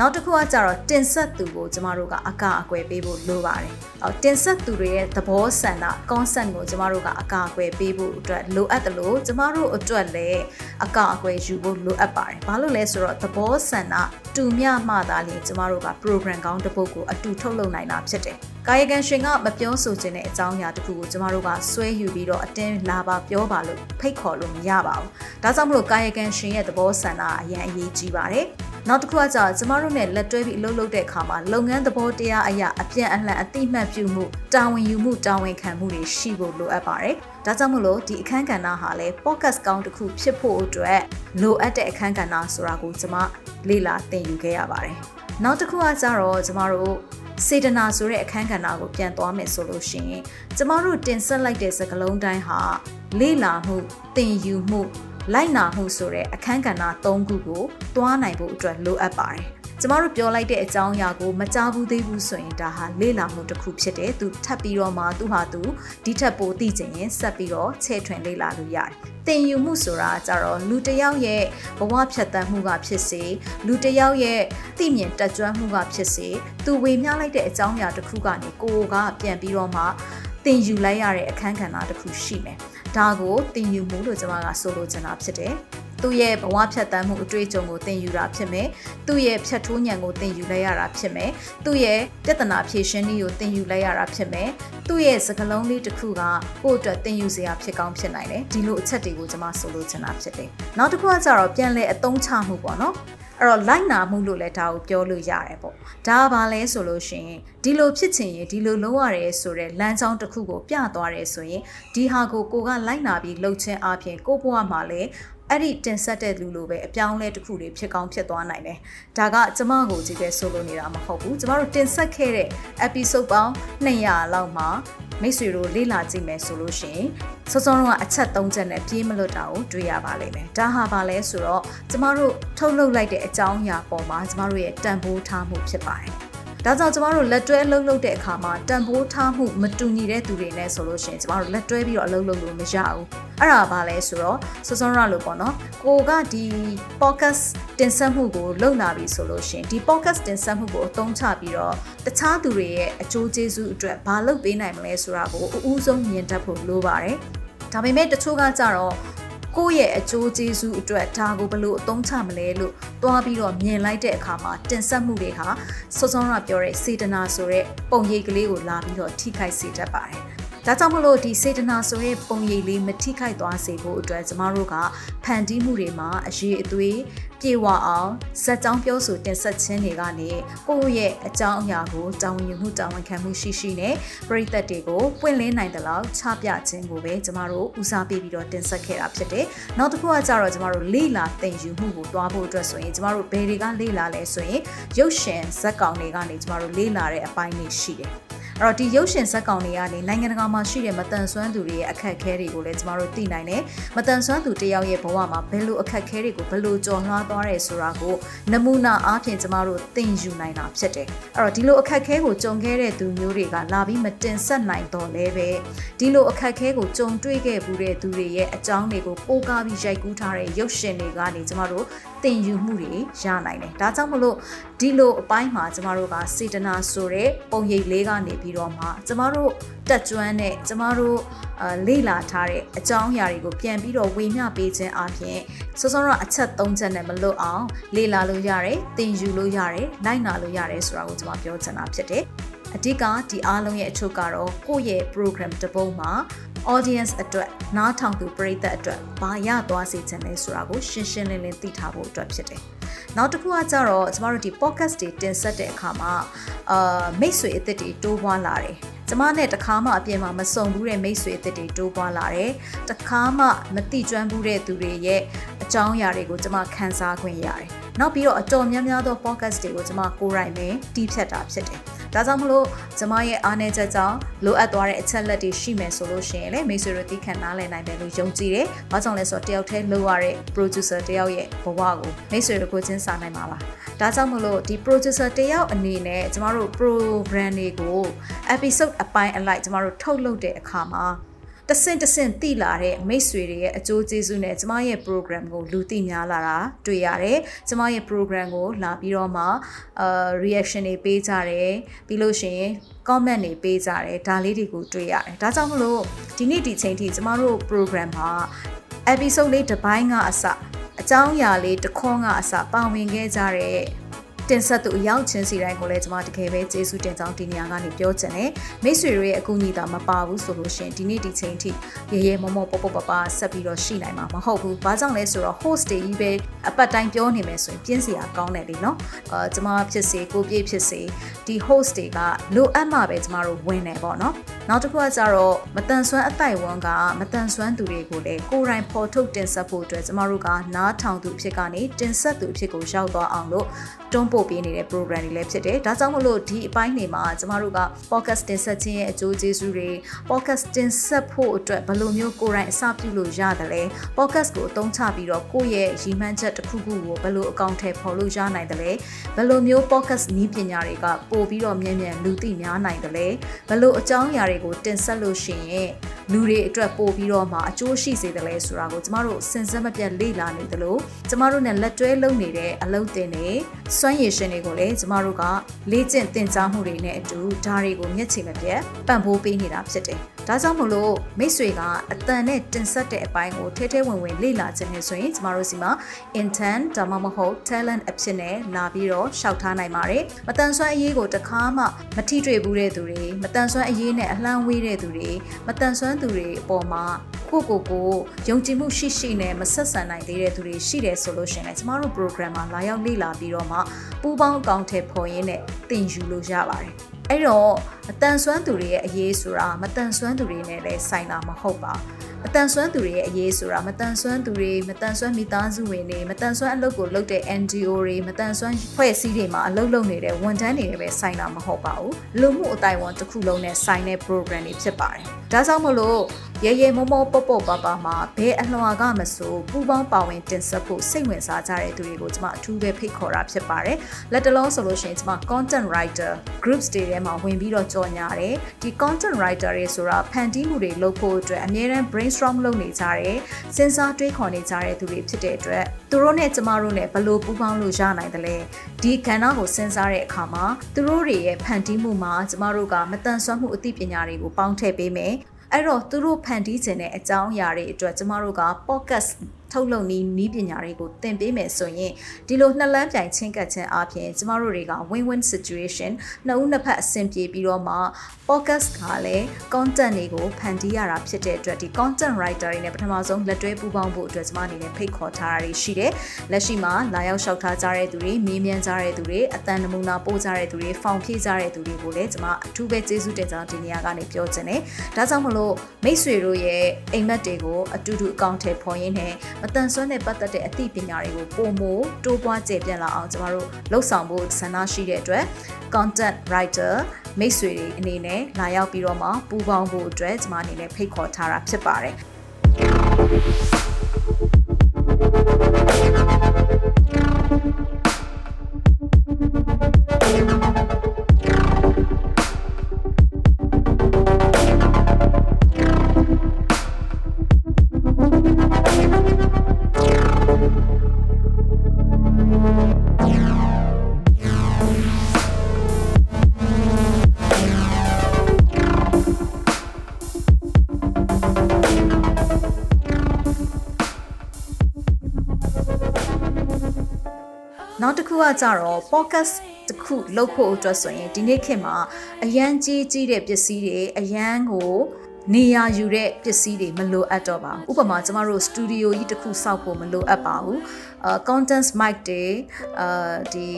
နောက်တစ်ခုကကြတော့တင်ဆက်သူကိုကျမတို့ကအကအကွယ်ပေးဖို့လိုပါတယ်။အော်တင်ဆက်သူတွေရဲ့သဘောဆန္ဒ concept ကိုကျမတို့ကအကအကွယ်ပေးဖို့အတွက်လိုအပ်တယ်လို့ကျမတို့အတွက်လည်းအကအကွယ်ယူဖို့လိုအပ်ပါတယ်။ဘာလို့လဲဆိုတော့သဘောဆန္ဒတူမျှမှသာလျှင်ကျမတို့က program ကောင်းတစ်ပုဒ်ကိုအတူထုတ်လုပ်နိုင်တာဖြစ်တယ်။ကာယကံရှင်ကမပြောဆိုခြင်းတဲ့အကြောင်းအရာတခုကိုကျမတို့ကဆွဲယူပြီးတော့အတင်းလာပါပြောပါလို့ဖိတ်ခေါ်လို့မရပါဘူး။ဒါကြောင့်မလို့ကာယကံရှင်ရဲ့သဘောဆန္ဒအရင်အရေးကြီးပါတယ်။ နောက်တစ်ခုကကြာကျမတို့နဲ့လက်တွဲပြီးအလုပ်လုပ်တဲ့အခါမှာလုပ်ငန်းသဘောတရားအရာအပြန်အလှန်အတိမတ်ပြုမှုတာဝန်ယူမှုတာဝန်ခံမှုတွေရှိဖို့လိုအပ်ပါတယ်။ဒါကြောင့်မလို့ဒီအခန်းကဏ္ဍဟာလည်း podcast ကောင်းတစ်ခုဖြစ်ဖို့အတွက်လိုအပ်တဲ့အခန်းကဏ္ဍဆိုတာကိုကျမလေ့လာသင်ယူခဲ့ရပါတယ်။နောက်တစ်ခုကကြတော့ကျမတို့စေတနာဆိုတဲ့အခန်းကဏ္ဍကိုပြန်သွားမယ်ဆိုလို့ရှိရင်ကျမတို့တင်ဆက်လိုက်တဲ့စကားလုံးတိုင်းဟာလေ့လာမှုသင်ယူမှု လိုက်နာမှုဆိုတဲ့အခန်းကဏ္ဍ၃ခုကိုတွားနိုင်ဖို့အတွက်လိုအပ်ပါတယ်ကျမတို့ပြောလိုက်တဲ့အကြောင်းအရာကိုမကြားဘူးသေးဘူးဆိုရင်ဒါဟာလေ့လာမှုတစ်ခုဖြစ်တယ်သူထပ်ပြီးတော့မှသူဟာသူဒီထက်ပိုသိချင်ရင်ဆက်ပြီးတော့ချဲ့ထွင်လေ့လာလို့ရတယ်တင်ယူမှုဆိုတာကြတော့လူတစ်ယောက်ရဲ့ဘဝဖြတ်သန်းမှုကဖြစ်စေလူတစ်ယောက်ရဲ့သိမြင်တက်ကြွမှုကဖြစ်စေသူဝေမျှလိုက်တဲ့အကြောင်းအရာတစ်ခုကနေကိုယ်ကပြန်ပြီးတော့မှတင်ယူလိုက်ရတဲ့အခန်းကဏ္ဍတစ်ခုရှိမယ် ဒါကိုတင်ယူမှုလို့ကျွန်မကဆိုလိုချင်တာဖြစ်တယ်သူ့ရဲ့ဘဝဖြတ်တန်းမှုအတွေ့အကြုံကိုသင်ယူတာဖြစ်မယ်။သူ့ရဲ့ဖြတ်ထိုးညံကိုသင်ယူလိုက်ရတာဖြစ်မယ်။သူ့ရဲ့ပြဿနာဖြေရှင်းနည်းကိုသင်ယူလိုက်ရတာဖြစ်မယ်။သူ့ရဲ့စကားလုံးလေးတစ်ခုကကိုယ့်အတွက်သင်ယူစရာဖြစ်ကောင်းဖြစ်နိုင်တယ်။ဒီလိုအချက်တွေကိုကျွန်မဆိုလိုချင်တာဖြစ်တယ်။နောက်တစ်ခုကကြတော့ပြန်လဲအသုံးချမှုပေါ့နော်။ အဲ့တော့လိုက်နာမှုလို့လည်းဒါကိုပြောလို့ရတယ်ပေါ့ဒါကဘာလဲဆိုလို့ရှိရင်ဒီလိုဖြစ်ချင်ရင်ဒီလိုလုပ်ရတယ်ဆိုတဲ့လမ်းကြောင်းတစ်ခုကိုပြသွားတယ်ဆိုရင်ဒီဟာကိုကိုကလိုက်နာပြီးလှုပ်ခြင်းအပြင်ကိုဘဝမှာလည်း အဲ့ဒီတင်ဆက်တဲ့လူလိုပဲအပြောင်းလဲတစ်ခုတွေဖြစ်ကောင်းဖြစ်သွားနိုင်တယ်။ဒါကကျမကိုကြည့်ပဲဆိုလိုနေတာမဟုတ်ဘူး။ကျမတို့တင်ဆက်ခဲ့တဲ့ episode ပေါင်း200လောက်မှာမိတ်ဆွေတို့လေ့လာကြည့်မယ်ဆိုလို့ရှိရင်စောစောတော့အချက်၃ချက်နဲ့ပြေးမလွတ်တာကိုတွေ့ရပါလိမ့်မယ်။ဒါဟာဘာလဲဆိုတော့ကျမတို့ထုတ်လုပ်လိုက်တဲ့အကြောင်းအရာပေါ်မှာကျမတို့ရဲ့တန်ဖိုးထားမှုဖြစ်ပါတယ်။ ဒါကြောင့်ကျမတို့လက်တွဲအလုပ်လုပ်တဲ့အခါမှာတန်ဖိုးထားမှုမတူညီတဲ့သူတွေနဲ့ဆိုလို့ရှိရင်ကျမတို့လက်တွဲပြီးတော့အလုပ်လုပ်လို့မရဘူးအဲ့ဒါဘာလဲဆိုတော့စောစောရလို့ပေါ့နော်ကိုကဒီ podcast တင်ဆက်မှုကိုလုပ်လာပြီဆိုလို့ရှိရင်ဒီ podcast တင်ဆက်မှုကိုအသုံးချပြီးတော့တခြားသူတွေရဲ့အကျိုးကျေးဇူးအတွက်ဘာလုပ်ပေးနိုင်မလဲဆိုတာကိုအဦးဆုံးမြင်တတ်ဖို့လိုပါတယ်ဒါပေမဲ့တချို့ကကြတော့ ကိုယ့်ရဲ့အကျိုးကျေးဇူးအတွက်ဒါကိုဘယ်လိုအသုံးချမလဲလို့တွားပြီးတော့မြင်လိုက်တဲ့အခါမှာတင်ဆက်မှုတွေဟာစောစောကပြောတဲ့စေတနာဆိုတဲ့ပုံရိပ်ကလေးကိုလာပြီးတော့ထိခိုက်စေတတ်ပါတယ်ဒါကြောင့်မလို့ဒီစေတနာဆိုတဲ့ပုံရိပ်လေးမထိခိုက်သွားစေဖို့အတွက်ကျမတို့ကဖန်တီးမှုတွေမှာအရေးအသွေး ပြေဝအောင်ဇက်ကြောင်းပြောဆိုတင်ဆက်ခြင်းတွေကနေကိုယ့်ရဲ့အကြောင်းအရာကိုတာဝန်ယူမှုတာဝန်ခံမှုရှိရှိနဲ့ပရိသတ်တွေကိုပွင့်လင်းနိုင်တဲ့လောက်ချပြခြင်းကိုပဲကျမတို့ဦးစားပေးပြီးတော့တင်ဆက်ခဲ့တာဖြစ်တယ်။နောက်တစ်ခုကကြတော့ကျမတို့လေ့လာသင်ယူမှုကိုတွားဖို့အတွက်ဆိုရင်ကျမတို့ဘယ်တွေကလေ့လာလဲဆိုရင်ရုပ်ရှင်ဇက်ကောင်တွေကနေကျမတို့လေ့လာတဲ့အပိုင်းတွေရှိတယ်။ အဲ့တော့ဒီရုပ်ရှင်ဇက်ကောင်တွေကနေနိုင်ငံတကာမှာရှိတဲ့မတန်ဆွမ်းသူတွေရဲ့အခက်အခဲတွေကိုလည်းကျမတို့သိနိုင်တယ်မတန်ဆွမ်းသူတယောက်ရဲ့ဘဝမှာဘယ်လိုအခက်အခဲတွေကိုဘယ်လိုကျော်လွှားသွားတယ်ဆိုတာကိုနမူနာအားဖြင့်ကျမတို့သင်ယူနိုင်တာဖြစ်တယ်အဲ့တော့ဒီလိုအခက်အခဲကိုကြုံခဲ့တဲ့သူမျိုးတွေကလာပြီးမတင်ဆက်နိုင်တော့လဲပဲဒီလိုအခက်အခဲကိုကြုံတွေ့ခဲ့မှုတဲ့သူတွေရဲ့အကြောင်းတွေကိုပို့ကားပြီးရိုက်ကူးထားတဲ့ရုပ်ရှင်တွေကနေကျမတို့သင်ယူမှုတွေရနိုင်တယ်ဒါကြောင့်မလို့ဒီလိုအပိုင်းမှာကျမတို့ကစေတနာဆိုတဲ့ပုံရိပ်လေးကနေပြီးတော့မှကျမတို့တက်ကျွမ်းတဲ့ကျမတို့အာလေ့လာထားတဲ့အကြောင်းအရာတွေကိုပြန်ပြီးတော့ဝေမျှပေးခြင်းအပြင်စောစောတော့အချက်၃ချက်နဲ့မလွတ်အောင်လေ့လာလို့ရတယ်သင်ယူလို့ရတယ်နိုင်နာလို့ရတယ်ဆိုတာကိုကျွန်မပြောချင်တာဖြစ်တယ် အဓိကဒီအားလုံးရဲ့အချုပ်ကတော့ကိုယ့်ရဲ့ program တစ်ပုဒ်မှာ audience အတွက်နားထောင်သူပရိသတ်အတွက်ဘာရသွားစေချင်လဲဆိုတာကိုရှင်းရှင်းလင်းလင်းသိထားဖို့အတွက်ဖြစ်တယ်။နောက်တစ်ခုကကြတော့ကျမတို့ဒီ podcast တွေတင်ဆက်တဲ့အခါမှာအာမိတ်ဆွေအသစ်တွေတိုးပွားလာတယ်။ကျမနဲ့တခါမှအပြင်မှာမစုံဘူးတဲ့မိတ်ဆွေအသစ်တွေတိုးပွားလာတယ်။တခါမှမတိကျွမ်းဘူးတဲ့သူတွေရဲ့အကြောင်းအရာတွေကိုကျမခန်းစားခွင့်ရတယ်။နောက်ပြီးတော့အတော်များများသော podcast တွေကိုကျမကိုယ်တိုင်ပဲတီးဖြတ်တာဖြစ်တယ်။ ဒါကြောင့်မလို့ကျမရဲ့အားနည်းချက်ကြောင့်လိုအပ်သွားတဲ့အချက်လက်တွေရှိမယ်ဆိုလို့ရှိရင်လည်းမိတ်ဆွေတို့သိခံနားလည်နိုင်တယ်လို့ယုံကြည်တယ်။ဘာကြောင့်လဲဆိုတော့တယောက်တည်းလုပ်ရတဲ့ producer တယောက်ရဲ့ဘဝကိုမိတ်ဆွေတို့ကိုချင်းစာနိုင်မှာပါ။ဒါကြောင့်မလို့ဒီ producer တယောက်အနေနဲ့ကျမတို့ program တွေကို episode အပိုင်းအလိုက်ကျမတို့ထုတ်လုပ်တဲ့အခါမှာ တဆင့်တဆင့်တိလာတဲ့မိတ်ဆွေတွေရဲ့အကျိုးကျေးဇူးနဲ့ကျမရဲ့ program ကိုလူသိများလာတာတွေ့ရတယ်။ကျမရဲ့ program ကိုလာပြီးတော့မှအာ reaction တွေပေးကြတယ်။ပြီးလို့ရှိရင် comment တွေပေးကြတယ်ဒါလေးတွေကိုတွေ့ရတယ်။ဒါကြောင့်မလို့ဒီနေ့ဒီချိန်ထိကျမတို့ program မှာ episode လေးတစ်ပိုင်းကအစအကြောင်းအရာလေးတစ်ခွန်းကအစပါဝင်ခဲ့ကြတဲ့ တင်ဆက်သူအရောက်ချင်းစီတိုင်းကိုလည်းကျွန်မတကယ်ပဲကျေးဇူးတင်ကြောင်းဒီနေရာကနေပြောချင်တယ်မိတ်ဆွေတို့ရဲ့အကူအညီတာမပါဘူးဆိုလို့ရှင်ဒီနေ့ဒီချိန်ထိရေရေမောမောပေါပေါပပဆက်ပြီးတော့ရှိနိုင်မှာမဟုတ်ဘူးဘာကြောင့်လဲဆိုတော့ host တွေကြီးပဲအပတ်တိုင်းပြောနေမယ်ဆိုရင်ပြင်းစရာကောင်းတယ်လေနော်အဲကျွန်မဖြစ်စေကိုပြည့်ဖြစ်စေဒီ host တွေကလိုအပ်မှပဲကျွန်မတို့ဝင်နေပေါ့နော်နောက်တစ်ခုကကြတော့မတန်ဆွမ်းအတိုက်ဝန်းကမတန်ဆွမ်းသူတွေကိုလည်းကိုယ်တိုင်ဖော်ထုတ်တင်ဆက်ဖို့အတွက်ကျွန်မတို့ကနားထောင်သူအဖြစ်ကနေတင်ဆက်သူအဖြစ်ကိုရောက်သွားအောင်လို့တွန်းပို့ပေးနေတဲ့ program တွေလည်းဖြစ်တယ်ဒါကြောင့်မလို့ဒီအပိုင်းတွေမှာကျမတို့က podcast တင်ဆက်ခြင်းရဲ့အကျိုးကျေးဇူးတွေ podcast တင်ဆက်ဖို့အတွက်ဘယ်လိုမျိုးကိုယ်တိုင်အစပြုလို့ရတယ်လဲ podcast ကိုအသုံးချပြီးတော့ကိုယ့်ရဲ့ရည်မှန်းချက်တစ်ခုခုကိုဘယ်လိုအကောင့်ထဲပေါ်လို့ရနိုင်တယ်လဲဘယ်လိုမျိုး podcast နည်းပညာတွေကပို့ပြီးတော့မြန်မြန်လူသိများနိုင်တယ်လဲဘယ်လိုအကြောင်းအရာတွေကိုတင်ဆက်လို့ရှိရင်လူတွေအတွက်ပို့ပြီးတော့မှအကျိုးရှိစေတယ်လဲဆိုတာကိုကျမတို့စဉ်ဆက်မပြတ်လေ့လာနေသလိုကျမတို့နဲ့လက်တွဲလုပ်နေတဲ့အလုပ်တင်တွေစွမ်းရည်ရှင်တွေကိုလည်းကျမတို့ကလေ့ကျင့်သင်ကြားမှုတွေနဲ့အတူဒါတွေကိုမျက်ခြေမပြတ်ပံ့ပိုးပေးနေတာဖြစ်တယ်။ဒါကြောင့်မလို့မိတ်ဆွေကအတန်နဲ့တင်ဆက်တဲ့အပိုင်းကိုထဲထဲဝင်ဝင်လေ့လာခြင်းနဲ့ဆိုရင်ကျမတို့စီမှာ intern ဒါမှမဟုတ် talent အဖြစ်နဲ့လာပြီးတော့ရှောက်ထားနိုင်ပါတယ်။မတန်ဆွမ်းအရေးကိုတခါမှမထိတွေ့ဘူးတဲ့သူတွေမတန်ဆွမ်းအရေးနဲ့အလှမ်းဝေးတဲ့သူတွေမတန်ဆွမ်းသူတွေအပေါ်မှာ ကိုကိုကိုယုံကြည်မှုရှိရှိနဲ့မဆက်ဆံနိုင်သေးတဲ့သူတွေရှိတယ်ဆိုလို့ရှိရင်လည်းကျမတို့ program မှာလာရောက်လေ့လာပြီးတော့မှပူပေါင်းအကောင့်ထဲပေါ်ရင်းနဲ့သင်ယူလို့ရပါတယ်။အဲ့တော့အတန်ဆွမ်းသူတွေရဲ့အရေးဆိုတာမတန်ဆွမ်းသူတွေနဲ့လည်းဆိုင်တာမဟုတ်ပါဘူးအတန်ဆွမ်းသူတွေရဲ့အရေးဆိုတာမတန်ဆွမ်းသူတွေမတန်ဆွမ်းမိသားစုဝင်တွေမတန်ဆွမ်းအလုပ်ကိုလုပ်တဲ့ NGO တွေမတန်ဆွမ်းဖွဲ့စည်းတွေမှာအလုပ်လုပ်နေတဲ့ဝန်ထမ်းတွေပဲဆိုင်တာမဟုတ်ပါဘူးလူမှုအတိုင်းဝန်တစ်ခုလုံးနဲ့ဆိုင်တဲ့ program တွေဖြစ်ပါတယ်ဒါကြောင့်မလို့ ရဲရဲမောမောပေါ့ပေါ့ပါပါမှာဘဲအလွှာကမဆိုပူပေါင်းပါဝင်တင်ဆက်ဖို့စိတ်ဝင်စားကြတဲ့သူတွေကိုကျွန်မအထူးပဲဖိတ်ခေါ်တာဖြစ်ပါတယ်လက်တလုံးဆိုလို့ရှိရင်ကျွန်မ content writer groups တွေထဲမှာဝင်ပြီးတော့ကြော်ညာတယ်ဒီ content writer တွေဆိုတာဖန်တီးမှုတွေလုပ်ဖို့အတွက်အများအား brainstorm လုပ်နေကြတယ်စဉ်းစားတွေးခေါ်နေကြတဲ့သူတွေဖြစ်တဲ့အတွက်သူတို့နဲ့ကျမတို့နဲ့ဘယ်လိုပူးပေါင်းလို့ရနိုင်တယ်လဲဒီကဏ္ဍကိုစဉ်းစားတဲ့အခါမှာသူတို့တွေရဲ့ဖန်တီးမှုမှာကျမတို့ကမတန်ဆွမ်းမှုအသိပညာတွေကိုပေါင်းထည့်ပေးမယ် အဲ့တော့သူတို့ဖန်တီးခြင်းတဲ့အကြောင်းအရာတွေအတွက်ကျမတို့က podcast ထုတ်လုပ်နည်းနည်းပညာတွေကိုသင်ပေးမယ်ဆိုရင်ဒီလိုနှစ်လမ်းပြိုင်ချင်းကပ်ခြင်းအပြင်ကျမတို့တွေက win-win situation နှစ်ဦးနှစ်ဖက်အဆင်ပြေပြီးတော့မှ podcast ကလည်း content တွေကိုဖန်တီးရတာဖြစ်တဲ့အတွက်ဒီ content writer တွေနဲ့ပထမဆုံးလက်တွဲပူးပေါင်းဖို့အတွက်ကျမအနေနဲ့ဖိတ်ခေါ်ထားတာတွေရှိတယ်။လက်ရှိမှာလာရောက်လျှောက်ထားကြတဲ့သူတွေမေးမြန်းကြတဲ့သူတွေအတန်နမူနာပို့ကြတဲ့သူတွေဖောင်ဖြည့်ကြတဲ့သူတွေကိုလည်းကျမအထူးပဲကျေးဇူးတင်ကြောင်းဒီနေရာကနေပြောချင်တယ်။ဒါကြောင့်မလို့မိတ်ဆွေတို့ရဲ့အိမ်မက်တွေကိုအတူတူအကောင့်ထဲပေါ်ရင်းနဲ့မတန်ဆွမ်းတဲ့ပတ်သက်တဲ့အသိပညာတွေကိုပုံမိုတိုးပွားကျေပြန့်လာအောင်ကျမတို့လှုပ်ဆောင်ဖို့ဆန္ဒရှိတဲ့အတွက် content writer မိတ်ဆွေတွေအနေနဲ့လာရောက်ပြီးတော့မှပူးပေါင်းဖို့အတွက်ကျမအနေနဲ့ဖိတ်ခေါ်ထားတာဖြစ်ပါတယ် က်တစ်ခုကကြတော့ podcast တစ်ခုလုပ်ဖို့အတွက်ဆိုရင်ဒီနေ့ခေတ်မှာအရန်ကြီးကြီးတဲ့ပစ္စည်းတွေအရန်ကိုနေရာယူတဲ့ပစ္စည်းတွေမလိုအပ်တော့ပါဘူးဥပမာကျမတို့စတူဒီယိုကြီးတစ်ခုစောက်ဖို့မလိုအပ်ပါဘူးအာ content mic တွေအာဒီ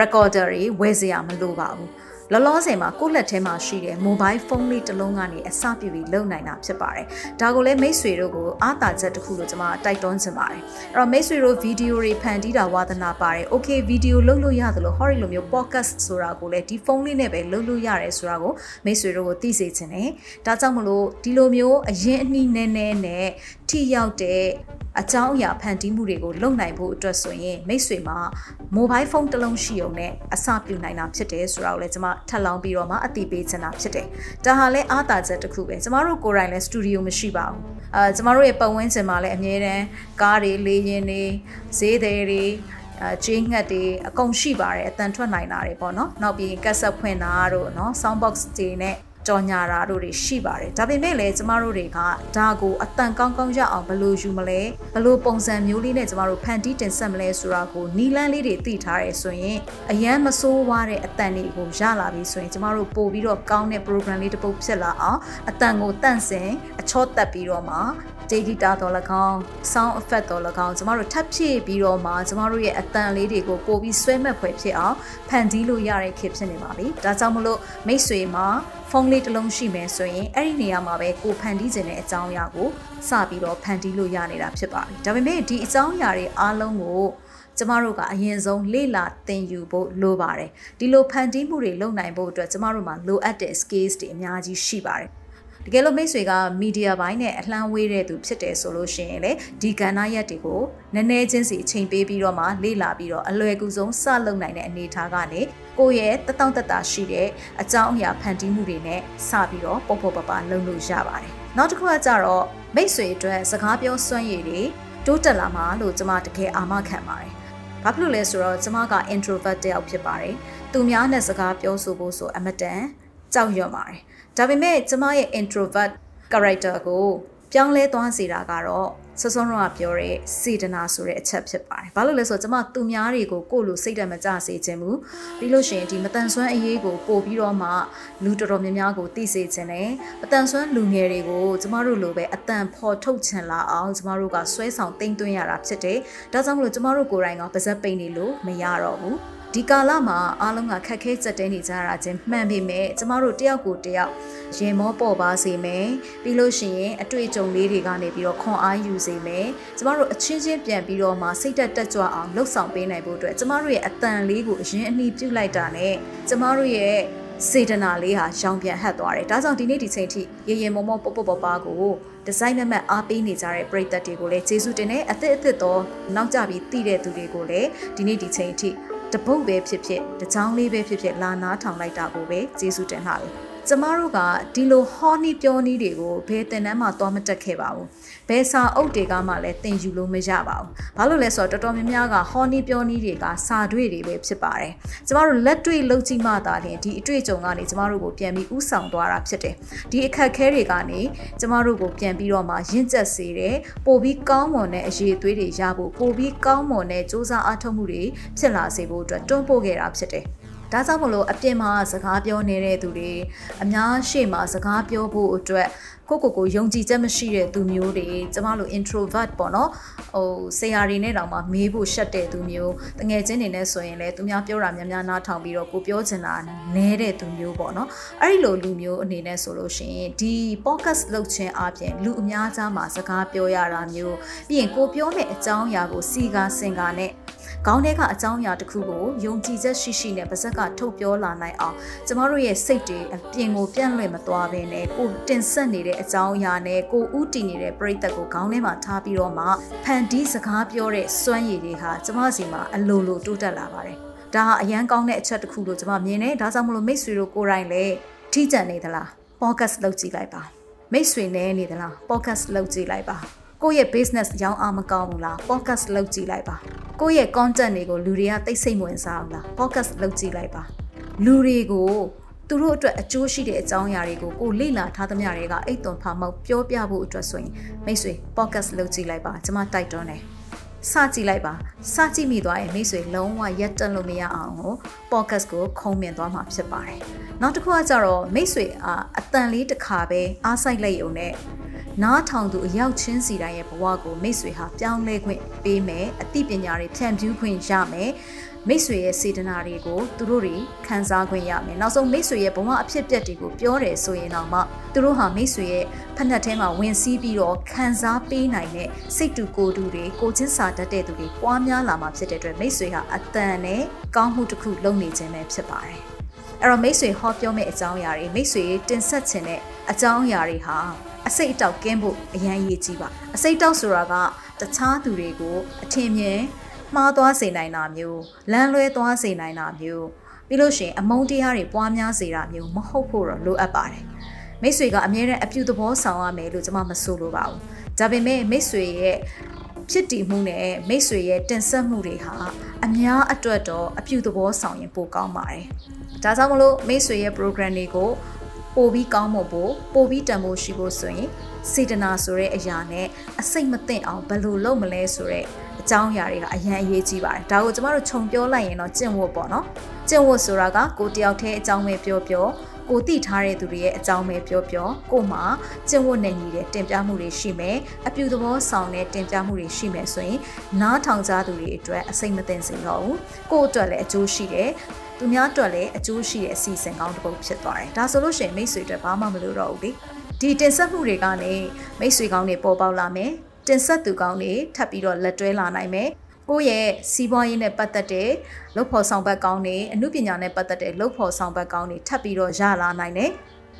recorder တွေဝယ်စရာမလိုပါဘူး လောလောဆယ်မှာကိုယ့်လက်ထဲမှာရှိတဲ့ mobile phone လေးတစ်လုံးကနေအစပြုပြီးလုပ်နိုင်တာဖြစ်ပါတယ်။ဒါကိုလည်းမိတ်ဆွေတို့ကိုအားသာချက်တစ်ခုလို့ကျွန်မတိုက်တွန်းချင်ပါတယ်။အဲ့တော့မိတ်ဆွေတို့ဗီဒီယိုတွေဖန်တီးတာဝါသနာပါတယ်။ Okay ဗီဒီယိုလုပ်လို့ရတယ်လို့ Hori လိုမျိုး podcast ဆိုတာကိုလည်းဒီဖုန်းလေးနဲ့ပဲလုပ်လို့ရတယ်ဆိုတာကိုမိတ်ဆွေတို့ကိုသိစေချင်တယ်။ဒါကြောင့်မလို့ဒီလိုမျိုးအရင်အနည်းနည်းနဲ့ထိရောက်တဲ့ အကြောင်းအရာဖန်တီးမှုတွေကိုလုပ်နိုင်ဖို့အတွက်ဆိုရင်မိတ်ဆွေမှာ mobile phone တစ်လုံးရှိုံနဲ့အစပြုနိုင်တာဖြစ်တယ်ဆိုတာကိုလည်းကျွန်မထပ်လောင်းပြီးတော့မှအသိပေးချင်တာဖြစ်တယ်။ဒါဟာလည်းအားသာချက်တစ်ခုပဲ။ကျမတို့ကိုယ်တိုင်လည်းစတူဒီယိုမရှိပါဘူး။အာကျမတို့ရဲ့ပတ်ဝန်းကျင်မှာလည်းအမြဲတမ်းကားတွေလေယာဉ်တွေဈေးသည်တွေအဲဂျင်းငှက်တွေအကုန်ရှိပါတယ်အတန်ထွက်နိုင်တာတွေပေါ့နော်နောက်ပြီးကက်ဆက်ဖွင့်တာတို့နော် sound box တွေနဲ့ ကြော်ညာတာတို့တွေရှိပါတယ်ဒါပေမဲ့လည်းကျမတို့တွေကဒါကိုအတန်ကောင်းကောင်းရအောင်ဘယ်လိုယူမလဲဘယ်လိုပုံစံမျိုးလေးနဲ့ကျမတို့ဖန်တီးတင်ဆက်မလဲဆိုတာကိုနီလန်းလေးတွေသိထားရဲဆိုရင်အရန်မဆိုးဝါးတဲ့အတန်တွေကိုရလာပြီဆိုရင်ကျမတို့ပို့ပြီးတော့ကောင်းတဲ့ program လေးတစ်ပုဒ်ဖြစ်လာအောင်အတန်ကိုတန့်စင်အချော့တက်ပြီးတော့မှ data တော်၎င်း sound effect တော်၎င်းကျမတို့ထပ်ဖြည့်ပြီးတော့မှကျမတို့ရဲ့အတန်လေးတွေကိုပို့ပြီးဆွဲမဲ့ဖွယ်ဖြစ်အောင်ဖန်တီးလို့ရတဲ့ခေတ်ဖြစ်နေပါပြီ။ဒါကြောင့်မလို့မိတ်ဆွေမှာဖုန်းလေးတစ်လုံးရှိမယ်ဆိုရင်အဲ့ဒီနေရာမှာပဲကိုဖန်တီးခြင်းတဲ့အကြောင်းအရာကိုစပြီးတော့ဖန်တီးလို့ရနေတာဖြစ်ပါပြီ။ဒါပေမဲ့ဒီအကြောင်းအရာတွေအားလုံးကိုကျမတို့ကအရင်ဆုံးလေ့လာသင်ယူဖို့လိုပါတယ်ဒီလိုဖန်တီးမှုတွေလုပ်နိုင်ဖို့အတွက်ကျမတို့မှာလိုအပ်တဲ့ skills တွေအများကြီးရှိပါတယ် တကယ်လို့မိတ်ဆွေကမီဒီယာပိုင်းနဲ့အလှမ်းဝေးတဲ့သူဖြစ်တယ်ဆိုလို့ရှိရင်လေဒီကဏ္ဍရက်တွေကိုနည်းနည်းချင်းစီအချိန်ပေးပြီးတော့မှလေ့လာပြီးတော့အလွယ်ကူဆုံးစလုပ်နိုင်တဲ့အနေအထားကနေကိုယ့်ရဲ့တတောင့်တတရှိတဲ့အကြောင်းအရာဖန်တီးမှုတွေနဲ့စပြီးတော့ပေါ့ပေါ့ပပလုပ်လို့ရပါတယ်နောက်တစ်ခုကကြတော့မိတ်ဆွေအတွက်စကားပြောစွမ်းရည်တွေတိုးတက်လာမှာလို့ကျွန်မတကယ်အာမခံပါတယ်ဘာဖြစ်လို့လဲဆိုတော့ကျမက introvert တယောက်ဖြစ်ပါတယ်။သူများနဲ့စကားပြောဆိုဖို့ဆိုအမတန်ကြောက်ရွံ့ပါတယ်။ ဒါပေမဲ့ကျမရဲ့ introvert character ကိုပြောင်းလဲသွားစေတာကတော့စောစောတော့ပြောတဲ့စေတနာဆိုတဲ့အချက်ဖြစ်ပါတယ်။ဘာလို့လဲဆိုတော့ကျမသူများတွေကိုကိုယ့်လိုစိတ်ဓာတ်မကျစေခြင်းမူပြီးလို့ရှိရင်ဒီမတန်ဆွမ်းအရေးကိုပို့ပြီးတော့မှလူတော်တော်များများကိုသိစေခြင်းနဲ့မတန်ဆွမ်းလူငယ်တွေကိုကျမတို့လိုပဲအတန်ဖော်ထုတ်ချင်လာအောင်ကျမတို့ကဆွဲဆောင်တင်သွင်းရတာဖြစ်တယ်။ဒါကြောင့်မလို့ကျမတို့ကိုယ်တိုင်ကပါဇက်ပိန်နေလို့မရတော့ဘူး။ ဒီကာလမှာအားလုံးကခက်ခဲကြက်တဲနေကြတာချင်းမှန်ပေမဲ့ကျမတို့တယောက်ကိုတယောက်ရင်မောပေါ်ပါစေမယ်ပြီးလို့ရှိရင်အတွေ့အကြုံလေးတွေကနေပြီးတော့ခွန်အားယူစေမယ်ကျမတို့အချင်းချင်းပြန်ပြီးတော့မှစိတ်တက်တက်ကြွအောင်လှုပ်ဆောင်ပေးနိုင်ဖို့အတွက်ကျမတို့ရဲ့အတန်လေးကိုအရင်အနှီးပြုတ်လိုက်တာနဲ့ကျမတို့ရဲ့စေတနာလေးဟာရောင်ပြန်ဟပ်သွားတယ်။ဒါကြောင့်ဒီနေ့ဒီချိန်ထိရေရေမောမောပပပပကိုဒီဇိုင်းမမတ်အားပေးနေကြတဲ့ပရိသတ်တွေကိုလည်းကျေးဇူးတင်တယ်။အသစ်အသစ်သောနောက်ကြပြီးတည်တဲ့သူတွေကိုလည်းဒီနေ့ဒီချိန်ထိ တပုတ်ပဲဖြစ်ဖြစ်တချောင်းလေးပဲဖြစ်ဖြစ်လာနားထောင်လိုက်တာကိုပဲကျေးဇူးတင်လှတယ် ကျမတို့ကဒီလိုဟောနီးပြောနီးတွေကိုဘယ်တင်တန်းမှသွားမတက်ခဲ့ပါဘူးဘယ်စာအုပ်တွေကမှလည်းသင်ယူလို့မရပါဘူးဘာလို့လဲဆိုတော့တော်တော်များများကဟောနီးပြောနီးတွေကစာတွေ့တွေပဲဖြစ်ပါတယ်ကျမတို့လက်တွေ့လုပ်ကြည့်မှသာလျှင်ဒီအတွေ့အကြုံကနေကျမတို့ကိုပြန်ပြီးဥဆောင်သွားတာဖြစ်တယ်ဒီအခက်ခဲတွေကနေကျမတို့ကိုပြန်ပြီးတော့မှရင့်ကျက်စေတယ်ပိုပြီးကောင်းမွန်တဲ့အရေးအသွေးတွေရဖို့ပိုပြီးကောင်းမွန်တဲ့စူးစမ်းအားထုတ်မှုတွေဖြစ်လာစေဖို့အတွက်တွန်းပို့ခဲ့တာဖြစ်တယ် ဒါကြောင့်မလို့အပြင်မှာစကားပြောနေတဲ့သူတွေအများရှေ့မှာစကားပြောဖို့အတွက်ကိုကိုကိုယုံကြည်ချက်မရှိတဲ့သူမျိုးတွေကျမတို့ introvert ပေါ့နော်ဟိုဆရာတွေနဲ့တောင်မှမေးဖို့ရှက်တဲ့သူမျိုးတငယ်ချင်းတွေနဲ့ဆိုရင်လည်းသူများပြောတာများများနားထောင်ပြီးတော့ကိုပြောချင်တာနဲတဲ့သူမျိုးပေါ့နော်အဲ့ဒီလိုလူမျိုးအနေနဲ့ဆိုလို့ရှိရင်ဒီ podcast လုပ်ခြင်းအပြင်လူအများကြားမှာစကားပြောရတာမျိုးပြီးရင်ကိုပြောတဲ့အကြောင်းအရာကိုစီကာစင်ကာနဲ့ ခေါင်းထဲကအကြောင်းအရာတစ်ခုကိုယုံကြည်ချက်ရှိရှိနဲ့ပါဇက်ကထုတ်ပြောလာနိုင်အောင်ကျမတို့ရဲ့စိတ်တွေအပြင်ကိုပြန့်လွင့်မသွားဘဲနဲ့ကိုတင်ဆက်နေတဲ့အကြောင်းအရာနဲ့ကိုဥတည်နေတဲ့ပြိသက်ကိုခေါင်းထဲမှာထားပြီးတော့မှဖန်တီးစကားပြောတဲ့စွမ်းရည်တွေဟာကျမစီမှာအလိုလိုတိုးတက်လာပါတယ်ဒါဟာအရန်ကောင်းတဲ့အချက်တစ်ခုလို့ကျွန်မမြင်တယ်ဒါကြောင့်မလို့မိတ်ဆွေတို့ကိုယ်တိုင်လည်းထိကြံနေသလား podcast လုပ်ကြည့်လိုက်ပါမိတ်ဆွေနဲ့နေသလား podcast လုပ်ကြည့်လိုက်ပါ ကိုယ့်ရဲ့ business ရောင်းအားမကောင်းဘူးလား podcast လုပ်ကြည့်လိုက်ပါကိုယ့်ရဲ့ content တွေကိုလူတွေကသိစိတ်ဝင်စားအောင်လား podcast လုပ်ကြည့်လိုက်ပါလူတွေကိုသူတို့အတွက်အကျိုးရှိတဲ့အကြောင်းအရာတွေကိုကိုလေ့လာထားသမျှတွေကအိတ်သွန်ဖာမောက်ပြောပြဖို့အတွက်ဆိုရင်မိတ်ဆွေ podcast လုပ်ကြည့်လိုက်ပါကျွန်မတိုက်တွန်းတယ် စကြည့်လိုက်ပါစကြည့်မိသွားရင်မိတ်ဆွေလုံးဝရက်တက်လို့မရအောင်ကို podcast ကိုခုံမြင်သွားမှာဖြစ်ပါတယ်နောက်တစ်ခုကကြတော့မိတ်ဆွေအာအတန်လေးတစ်ခါပဲအားဆိုင်လိုက်ုံနဲ့နားထောင်သူအရောက်ချင်းစီတိုင်းရဲ့ဘဝကိုမိတ်ဆွေဟာပြောင်းလဲခွင့်ပေးမယ်အသိပညာတွေဖြန့်ဖြူးခွင့်ရမယ် မိတ်ဆွေရဲ့စေတနာတွေကိုသူတို့တွေခံစားခွင့်ရမယ်နောက်ဆုံးမိတ်ဆွေရဲ့ဘဝအဖြစ်အပျက်တွေကိုပြောတယ်ဆိုရင်တော့မှသူတို့ဟာမိတ်ဆွေရဲ့ဖက်နှက်ထဲမှာဝင်စည်းပြီးတော့ခံစားပေးနိုင်တဲ့စိတ်တူကိုယ်တူတွေကိုချင်းစာတတ်တဲ့သူတွေပွားများလာမှာဖြစ်တဲ့အတွက်မိတ်ဆွေဟာအတန်နဲ့ကောင်းမှုတစ်ခုလုပ်နေခြင်းပဲဖြစ်ပါတယ်အဲ့တော့မိတ်ဆွေဟောပြောမယ့်အကြောင်းအရာတွေမိတ်ဆွေတင်ဆက်ခြင်းတဲ့အကြောင်းအရာတွေဟာအစိတ်အတောက်ကင်းဖို့အရန်ရေးကြီးပါအစိတ်တောက်ဆိုတာကတခြားသူတွေကိုအထင်မြင် မှားသွားစေနိုင်တာမျိုးလမ်းလွဲသွားစေနိုင်တာမျိုးပြီးလို့ရှိရင်အမုန်းတရားတွေပွားများစေတာမျိုးမဟုတ်ဖို့တော့လိုအပ်ပါတယ်မိတ်ဆွေကအမြဲတမ်းအပြုသဘောဆောင်ရမယ်လို့ကျွန်မမဆိုလိုပါဘူးဒါပေမဲ့မိတ်ဆွေရဲ့ဖြစ်တည်မှုနဲ့မိတ်ဆွေရဲ့တင်ဆက်မှုတွေဟာအများအတွက်တော့အပြုသဘောဆောင်ရင်ပိုကောင်းပါတယ်ဒါကြောင့်မလို့မိတ်ဆွေရဲ့ program တွေကိုပိုပြီးကောင်းမွန်ဖို့ပိုပြီးတန်ဖိုးရှိဖို့ဆိုရင်စေတနာဆိုတဲ့အရာနဲ့အစိတ်မသိအောင်ဘယ်လိုလုပ်မလဲဆိုတဲ့ အကြောင်းအရာတွေကအရန်အရေးကြီးပါတယ်ဒါကိုကျမတို့ခြုံပြောလိုက်ရင်တော့ကျင့်ဝတ်ပေါ့နော်ကျင့်ဝတ်ဆိုတာကကိုတယောက်တည်းအကြောင်းပဲပြောပြောကိုတိထားတဲ့သူတွေရဲ့အကြောင်းပဲပြောပြောကိုမှကျင့်ဝတ်နဲ့ညီတဲ့တင်ပြမှုတွေရှိမယ်အပြူသဘောဆောင်တဲ့တင်ပြမှုတွေရှိမယ်ဆိုရင်နားထောင်ကြသူတွေအတွက်အစိတ်မသိစေတော့ဘူးကို့အတွက်လည်းအကျိုးရှိတယ်သူများအတွက်လည်းအကျိုးရှိတဲ့အစီအစဉ်ကောင်းတစ်ပုဒ်ဖြစ်သွားတယ်ဒါဆိုလို့ရှိရင်မိတ်ဆွေတွေဘာမှမလုပ်တော့ဘူးလေဒီတင်ဆက်မှုတွေကနေမိတ်ဆွေကောင်းတွေပေါ်ပေါက်လာမယ် တင်ဆက်သူကောင်းတွေထပ်ပြီးတော့လက်တွဲလာနိုင်မယ်ကိုယ့်ရဲ့စီးပွားရေးနဲ့ပတ်သက်တဲ့လုပ်ဖော်ဆောင်ဘက်ကောင်းတွေအမှုပညာနဲ့ပတ်သက်တဲ့လုပ်ဖော်ဆောင်ဘက်ကောင်းတွေထပ်ပြီးတော့ရလာနိုင်တယ်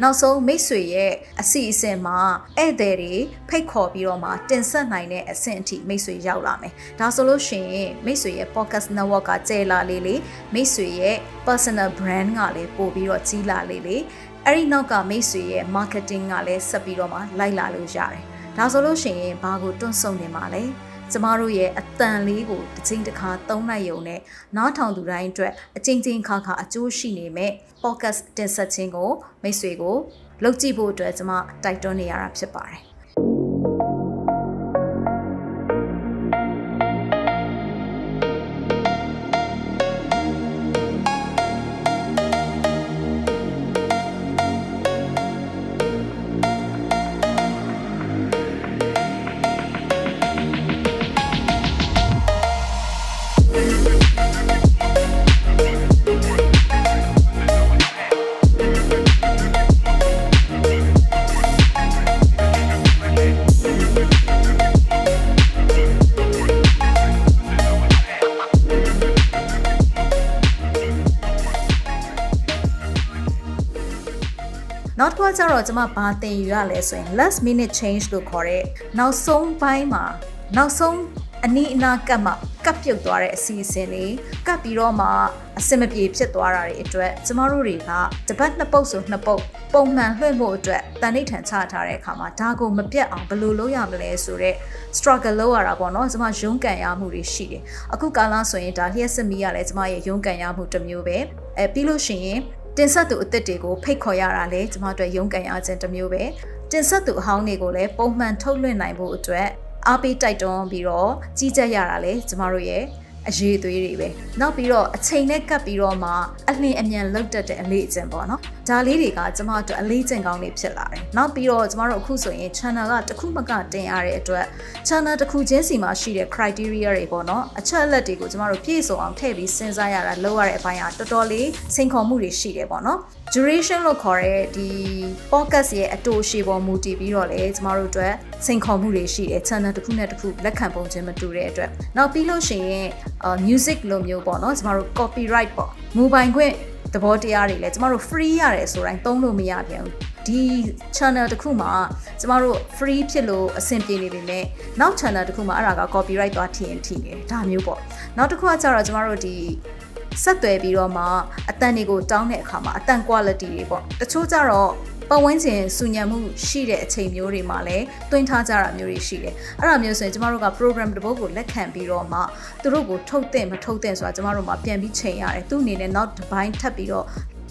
နောက်ဆုံးမိတ်ဆွေရဲ့အစီအစဉ်မှာဧည့်သည်တွေဖိတ်ခေါ်ပြီးတော့မှတင်ဆက်နိုင်တဲ့အဆင့်အထိမိတ်ဆွေရောက်လာမယ်။ဒါဆိုလို့ရှိရင်မိတ်ဆွေရဲ့ podcast network ကကျဲလာလေးလေးမိတ်ဆွေရဲ့ personal brand ကလည်းပို့ပြီးတော့ကြီးလာလေးလေးအဲ့ဒီနောက်ကမိတ်ဆွေရဲ့ marketing ကလည်းဆက်ပြီးတော့မှလိုက်လာလို့ရတယ်။ ဒါဆိုလို့ရှိရင်ဘာကိုတွန့်ဆုံနေမှာလဲ။ကျမတို့ရဲ့အတန်လေးကိုတစ်ချိန်တစ်ခါသုံးလိုက်ရုံနဲ့နားထောင်သူတိုင်းအတွက်အချင်းချင်းခါခါအကျိုးရှိနေမဲ့ podcast တင်ဆက်ခြင်းကိုမိတ်ဆွေကိုလုပ်ကြည့်ဖို့အတွက်ကျမတိုက်တွန်းနေရတာဖြစ်ပါတယ် မဘာသင်ယူရလဲဆိုရင် last minute change လို့ခေါ်တဲ့နောက်ဆုံးပိုင်းမှာနောက်ဆုံးအနီးအနားကပ်မှကပ်ပြုတ်သွားတဲ့အစီအစဉ်လေးကပ်ပြီးတော့မှအစင်မပြေဖြစ်သွားတာတွေအတွက်ကျမတို့တွေကတပတ်နှစ်ပုတ်ဆိုနှစ်ပုတ်ပုံမှန်လွှင့်ဖို့အတွက်တန်ဋိဌာန်ချထားတဲ့အခါမှာဒါကိုမပြတ်အောင်ဘယ်လိုလုပ်ရမလဲဆိုတော့ struggle လုပ်ရတာပေါ့နော်ကျမရုန်းကန်ရမှုတွေရှိတယ်အခုကာလဆိုရင်ဒါလျှက်စစ်မီးရလဲကျမရဲ့ရုန်းကန်ရမှုတစ်မျိုးပဲအဲပြီးလို့ရှိရင် တင်ဆက်သူအစ်စ်တွေကိုဖိတ်ခေါ်ရတာလေကျမတို့ရုန်းကန်ရခြင်းတစ်မျိုးပဲတင်ဆက်သူအဟောင်းတွေကိုလည်းပုံမှန်ထုတ်လွှင့်နိုင်ဖို့အတွက်အားပေးတိုက်တွန်းပြီးတော့ကြီးကြပ်ရတာလေကျမတို့ရဲ့အရေးသွေးတွေပဲနောက်ပြီးတော့အချိန်နဲ့ကပ်ပြီးတော့မှအလင်းအမြန်လောက်တတ်တဲ့အလေးအကျင့်ပေါ့နော် ဒါလေးတွေကကျမတို့အလေးကျင့်ကောင်းတွေဖြစ်လာတယ်နောက်ပြီးတော့ကျမတို့အခုဆိုရင် channel ကတစ်ခုမကတင်ရတဲ့အတွက် channel တစ်ခုချင်းစီမှာရှိတဲ့ criteria တွေပေါ့နော်အချက်အလက်တွေကိုကျမတို့ပြည့်စုံအောင်ထည့်ပြီးစဉ်းစားရတာလောက်ရတဲ့အပိုင်းကတော်တော်လေးစိန်ခေါ်မှုတွေရှိတယ်ပေါ့နော် duration လို့ခေါ်တဲ့ဒီ podcast ရဲ့အတူရှိပေါ်မူတည်ပြီးတော့လေကျမတို့အတွက်စိန်ခေါ်မှုတွေရှိတယ် channel တစ်ခုနဲ့တစ်ခုလက်ခံပုံချင်းမတူတဲ့အတွက်နောက်ပြီးလို့ရှိရင် music လိုမျိုးပေါ့နော်ကျမတို့ copyright ပေါ့မူပိုင်ခွင့် သဘောတရားတွေလည်းကျမတို့ free ရတယ်ဆိုတိုင်းသုံးလို့မရပြန်ဘူးဒီ channel တစ်ခုမှာကျမတို့ free ဖြစ်လို့အဆင်ပြေနေပြီမဲ့နောက် channel တစ်ခုမှာအဲ့ဒါက copyright သွားထင်ရင်ထင်တယ်ဒါမျိုးပေါ့နောက်တစ်ခုကကျတော့ကျမတို့ဒီဆက်သွယ်ပြီးတော့မှအတန်တွေကိုတောင်းတဲ့အခါမှာအတန် quality တွေပေါ့တချို့ကျတော့ ပတ်ဝန်းကျင်စူညံမှုရှိတဲ့အချိန်မျိုးတွေမှာလည်းတွင်းထားကြတာမျိုးတွေရှိတယ်အဲ့ဒါမျိုးဆိုရင်ကျမတို့က program တစ်ပုဒ်ကိုလက်ခံပြီးတော့မှသူတို့ကိုထုတ်တဲ့မထုတ်တဲ့ဆိုတာကျမတို့မှပြန်ပြီးချိန်ရတယ်သူ့အနေနဲ့နောက်တစ်ပိုင်းထပ်ပြီးတော့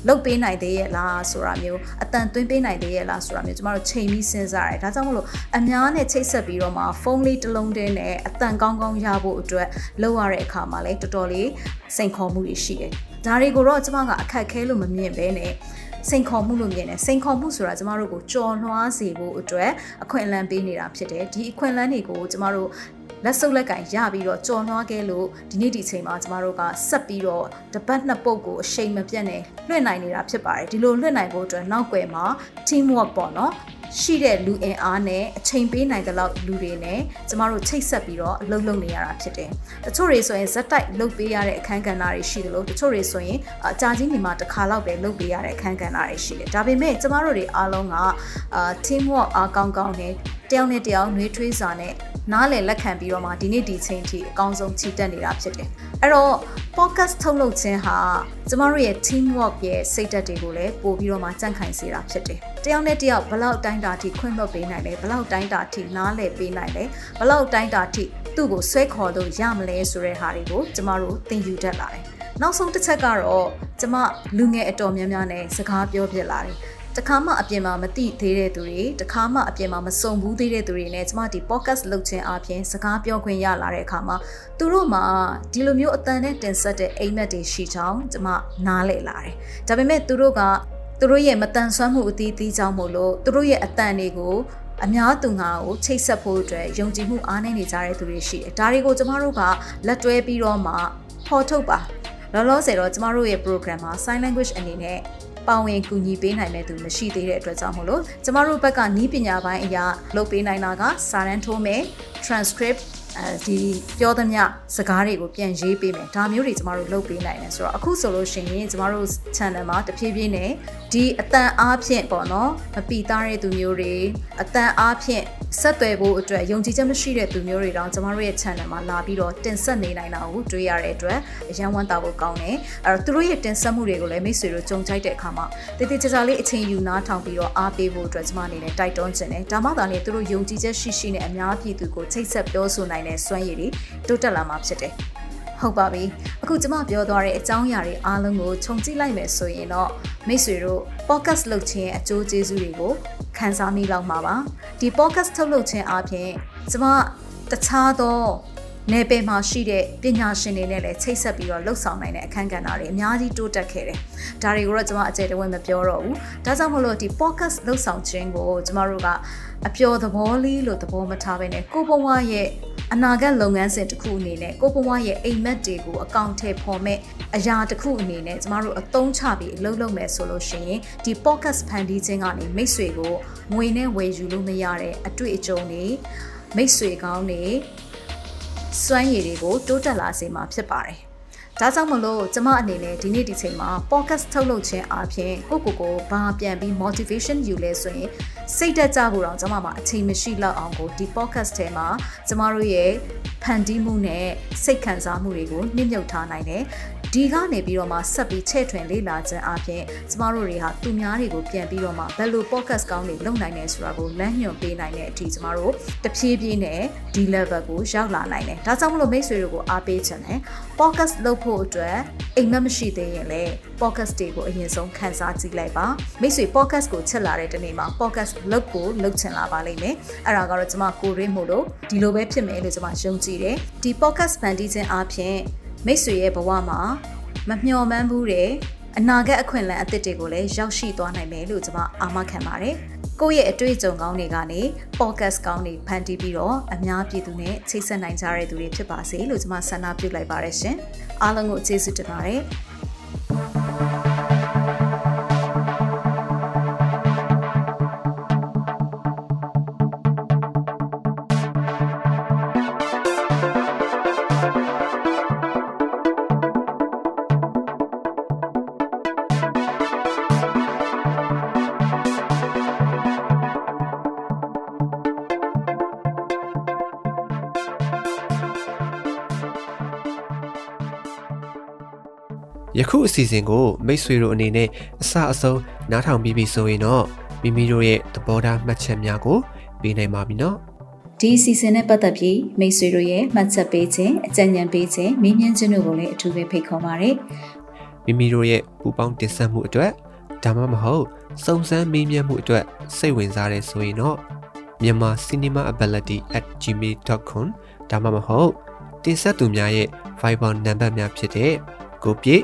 လုတ်ပေးနိုင်သေးရဲ့လားဆိုတာမျိုးအတန်သွင်းပေးနိုင်သေးရဲ့လားဆိုတာမျိုးကျမတို့ချိန်ပြီးစဉ်းစားရတယ်ဒါကြောင့်မလို့အများနဲ့ချိတ်ဆက်ပြီးတော့မှဖုန်းလေးတစ်လုံးတည်းနဲ့အတန်ကောင်းကောင်းရဖို့အတွက်လုပ်ရတဲ့အခါမှာလည်းတော်တော်လေးစိန်ခေါ်မှုတွေရှိတယ်ဒါတွေကိုတော့ကျမကအခက်ခဲလို့မမြင်ဘဲနဲ့ စိန်ခေါ်မှုလို့မြင်တယ်စိန်ခေါ်မှုဆိုတာကျမတို့ကိုကြော်လွှားစေဖို့အတွက်အခွင့်အလမ်းပေးနေတာဖြစ်တယ်ဒီအခွင့်အလမ်းတွေကိုကျမတို့ လက်စုပ်လက်ကင်ရပြီးတော့ကြော်လွှားခဲ့လို့ဒီနေ့ဒီချိန်မှာကျမတို့ကဆက်ပြီးတော့တပတ်နှစ်ပုတ်ကိုအချိန်မပြတ်နဲ့လွှင့်နိုင်နေတာဖြစ်ပါတယ်ဒီလိုလွှင့်နိုင်ဖို့အတွက်နောက်ွယ်မှာ team work ပေါ့နော်ရှိတဲ့လူအင်အားနဲ့အချိန်ပေးနိုင်တဲ့လောက်လူတွေနဲ့ကျမတို့ချိတ်ဆက်ပြီးတော့အလုပ်လုပ်နေရတာဖြစ်တယ်။တချို့တွေဆိုရင်ဇက်တိုက်လုပ်ပေးရတဲ့အခန်းကဏ္ဍတွေရှိတယ်လို့တချို့တွေဆိုရင်အကြာကြီးနေမှာတစ်ခါလောက်ပဲလုပ်ပေးရတဲ့အခန်းကဏ္ဍတွေရှိတယ်။ဒါပေမဲ့ကျမတို့တွေအားလုံးကအာ team work အားကောင်းကောင်းနဲ့တယောက်နဲ့တယောက်နှွေးထွေးစာနဲ့ နားလည်လက်ခံပြီးတော့မှဒီနေ့ဒီချိန်ထိအကောင်းဆုံးချီတက်နေတာဖြစ်တယ်။အဲ့တော့ podcast ထုတ်လုပ်ခြင်းဟာကျမတို့ရဲ့ team work ရဲ့စိတ်ဓာတ်တွေကိုလည်းပို့ပြီးတော့မှကြန့်ခိုင်စေတာဖြစ်တယ်။တယောက်နဲ့တယောက်ဘလောက်တိုင်းတာထိခွင့်လွှတ်ပေးနိုင်လဲဘလောက်တိုင်းတာထိနားလည်ပေးနိုင်လဲဘလောက်တိုင်းတာထိသူ့ကိုဆွဲခေါ်လို့ရမလဲဆိုတဲ့ဟာတွေကိုကျမတို့သင်ယူတတ်လာတယ်။နောက်ဆုံးတစ်ချက်ကတော့ကျမလူငယ်အတော်များများနဲ့စကားပြောပြလာတယ်။ တခါမှအပြင်မှာမသိသေးတဲ့သူတွေတခါမှအပြင်မှာမစုံဘူးသေးတဲ့သူတွေနဲ့ကျမဒီ podcast လုပ်ခြင်းအပြင်စကားပြောခွင့်ရလာတဲ့အခါမှာသူတို့မှာဒီလိုမျိုးအတန်နဲ့တင်ဆက်တဲ့အိမ်မက်တွေရှိချောင်းကျမနားလည်လာတယ်။ဒါပေမဲ့သူတို့ကသူတို့ရဲ့မတန်ဆွမ်းမှုအသီးသီးကြောင့်မို့လို့သူတို့ရဲ့အတန်တွေကိုအများသူငါကိုချိတ်ဆက်ဖို့အတွက်ယုံကြည်မှုအားနည်းနေကြတဲ့သူတွေရှိတယ်။ဒါတွေကိုကျမတို့ကလက်တွဲပြီးတော့မှဖော်ထုတ်ပါ။လောလောဆယ်တော့ကျမတို့ရဲ့ program မှာ sign language အနေနဲ့ ပါဝင်ကူညီပေးနိုင်တဲ့သူမရှိသေးတဲ့အတွက်ကြောင့်မို့လို့ကျမတို့ဘက်ကနီးပညာပိုင်းအရာလုပ်ပေးနိုင်တာကစာရန်ထိုးမယ် transcript အဲဒီပြောသမျှစကားတွေကိုပြန်ရေးပေးမယ်ဒါမျိုးတွေကျမတို့လုပ်ပေးနိုင်တယ်ဆိုတော့အခုဆိုလို့ရှိရင်ကျမတို့ channel မှာတဖြည်းဖြည်းနဲ့ဒီအတန်အားဖြင့်ပေါ့နော်မပီသားတဲ့သူမျိုးတွေအတန်အားဖြင့်ဆက်သွယ်ဖို့အတွက်ယုံကြည်ချက်မရှိတဲ့သူမျိုးတွေတောင်ကျမတို့ရဲ့ channel မှာလာပြီးတော့တင်ဆက်နေနိုင်တာကိုတွေ့ရတဲ့အတွက်အယံဝမ်းသာဖို့ကောင်းတယ်အဲ့တော့သူတို့ရဲ့တင်ဆက်မှုတွေကိုလည်းမိတ်ဆွေတို့ကြုံကြိုက်တဲ့အခါမှာတည်တည်ကြကြလေးအချိန်ယူနားထောင်ပြီးတော့အားပေးဖို့အတွက်ကျမအနေနဲ့တိုက်တွန်းခြင်းတယ်ဒါမှသာလေသူတို့ယုံကြည်ချက်ရှိရှိနဲ့အများပြည်သူကိုချိတ်ဆက်ပြောဆိုနိုင်တဲ့စွမ်းရည်တွေတိုးတက်လာမှာဖြစ်တယ်ဟုတ်ပါပြီအခုကျမပြောသွားတဲ့အကြောင်းအရာတွေအားလုံးကိုခြုံကြည့်လိုက်မယ်ဆိုရင်တော့မိတ်ဆွေတို့ podcast လုပ်ခြင်းအကျိုးကျေးဇူးတွေကိုခံစားမိလောက်မှာပါဒီ podcast ထုတ်လုပ်ခြင်းအပြင်ကျမတခြားသောနယ်ပယ်မှာရှိတဲ့ပညာရှင်တွေနဲ့လည်းချိတ်ဆက်ပြီးတော့လှုပ်ဆောင်နိုင်တဲ့အခန်းကဏ္ဍတွေအများကြီးတိုးတက်ခဲ့တယ်။ဒါတွေကိုတော့ကျွန်မအကျယ်တဝင့်မပြောတော့ဘူး။ဒါကြောင့်မလို့ဒီ podcast လှုပ်ဆောင်ခြင်းကိုကျမတို့ကအပျော်သဘောလေးလို့သဘောမထားဘဲနဲ့ကိုဘဝရဲ့ အနာဂတ်လုပ်ငန်းစဉ်တစ်ခုအနေနဲ့ကိုဘဝရဲ့အိမ်မက်တွေကိုအကောင့်ထဲပေါ်မဲ့အရာတစ်ခုအနေနဲ့ကျမတို့အသုံးချပြီးအလုပ်လုပ်မယ်ဆိုလို့ရှိရင်ဒီ podcast ဖန်တီးခြင်းကနေမိတ်ဆွေကိုငွေနဲ့ဝယ်ယူလို့မရတဲ့အတွေ့အကြုံတွေမိတ်ဆွေကောင်းတွေစွမ်းရည်တွေကိုတိုးတက်လာစေမှာဖြစ်ပါတယ်။ဒါကြောင့်မလို့ကျမအနေနဲ့ဒီနေ့ဒီချိန်မှာ podcast ထုတ်လုပ်ခြင်းအပြင်ကိုကိုကိုဘာပြန်ပြီး motivation ယူလဲဆိုရင် စိတ်တက်ကြဖို့တော့ကျမမှာအချိန်မရှိလောက်အောင်ကိုဒီ podcast ထဲမှာကျမတို့ရဲ့ ဖန်တီးမှုနဲ့စိတ်ခံစားမှုတွေကိုနှိမ့်မြုပ်ထားနိုင်တယ်ဒီကနေပြီးတော့မှဆက်ပြီးချဲ့ထွင်လေ့လာခြင်းအပြင်ကျမတို့တွေဟာသူများတွေကိုပြန်ပြီးတော့မှဘယ်လို podcast ကောင်းတွေလုပ်နိုင်လဲဆိုတာကိုလမ်းညွှန်ပေးနိုင်တဲ့အထိကျမတို့တဖြည်းဖြည်းနဲ့ဒီ level ကိုရောက်လာနိုင်တယ်။ဒါကြောင့်မလို့မိတ်ဆွေတွေကိုအားပေးခြင်းနဲ့ podcast လုပ်ဖို့အတွက်အိမ်မက်မရှိသေးရင်လည်း podcast တွေကိုအရင်ဆုံးခန်းစားကြည့်လိုက်ပါ။မိတ်ဆွေ podcast ကိုချက်လာတဲ့တနေ့မှာ podcast လုပ်ကိုလုပ်ချင်လာပါလိမ့်မယ်။အဲ့ဒါကတော့ကျမကိုရင်းမို့လို့ဒီလိုပဲဖြစ်မယ်လို့ကျမယုံကြည်တယ်။ဒီ podcast ဖန်တီးခြင်းအပြင်မိတ်ဆွေရဲ့ဘဝမှာမမျှော်မှန်းဘူးတဲ့အနာဂတ်အခွင့်အလမ်းအသစ်တွေကိုလည်းရောက်ရှိသွားနိုင်မယ်လို့ကျွန်မအာမခံပါတယ်။ကိုယ့်ရဲ့အတွေ့အကြုံကောင်းတွေကနေ podcast ကောင်းတွေဖန်တီးပြီးတော့အများပြည်သူနဲ့ချိတ်ဆက်နိုင်ကြတဲ့သူတွေဖြစ်ပါစေလို့ကျွန်မဆန္ဒပြုလိုက်ပါတယ်ရှင်။အားလုံးကိုကျေးဇူးတင်ပါတယ်။ ယခုအစီအစဉ်ကိုမိတ်ဆွေတို့အနေနဲ့အစအဆုံးနားထောင်ပြီးပြီဆိုရင်တော့မိမိတို့ရဲ့သဘောထားမှတ်ချက်များကိုပေးနိုင်ပါပြီနော်ဒီအစီအစဉ်နဲ့ပတ်သက်ပြီးမိတ်ဆွေတို့ရဲ့မှတ်ချက်ပေးခြင်းအကြံဉာဏ်ပေးခြင်းမေးမြန်းခြင်းတို့ကိုလည်းအထူးပဲဖိတ်ခေါ်ပါရစေမိမိတို့ရဲ့ပူပေါင်းတင်ဆက်မှုအတွက်ဒါမှမဟုတ်စုံစမ်းမေးမြန်းမှုအတွက်စိတ်ဝင်စားတဲ့ဆိုရင်တော့မြန်မာ cinemaability@gmail.com ဒါမှမဟုတ်တင်ဆက်သူများရဲ့ Viber နံပါတ်များဖြစ်တဲ့ကိုပြည့်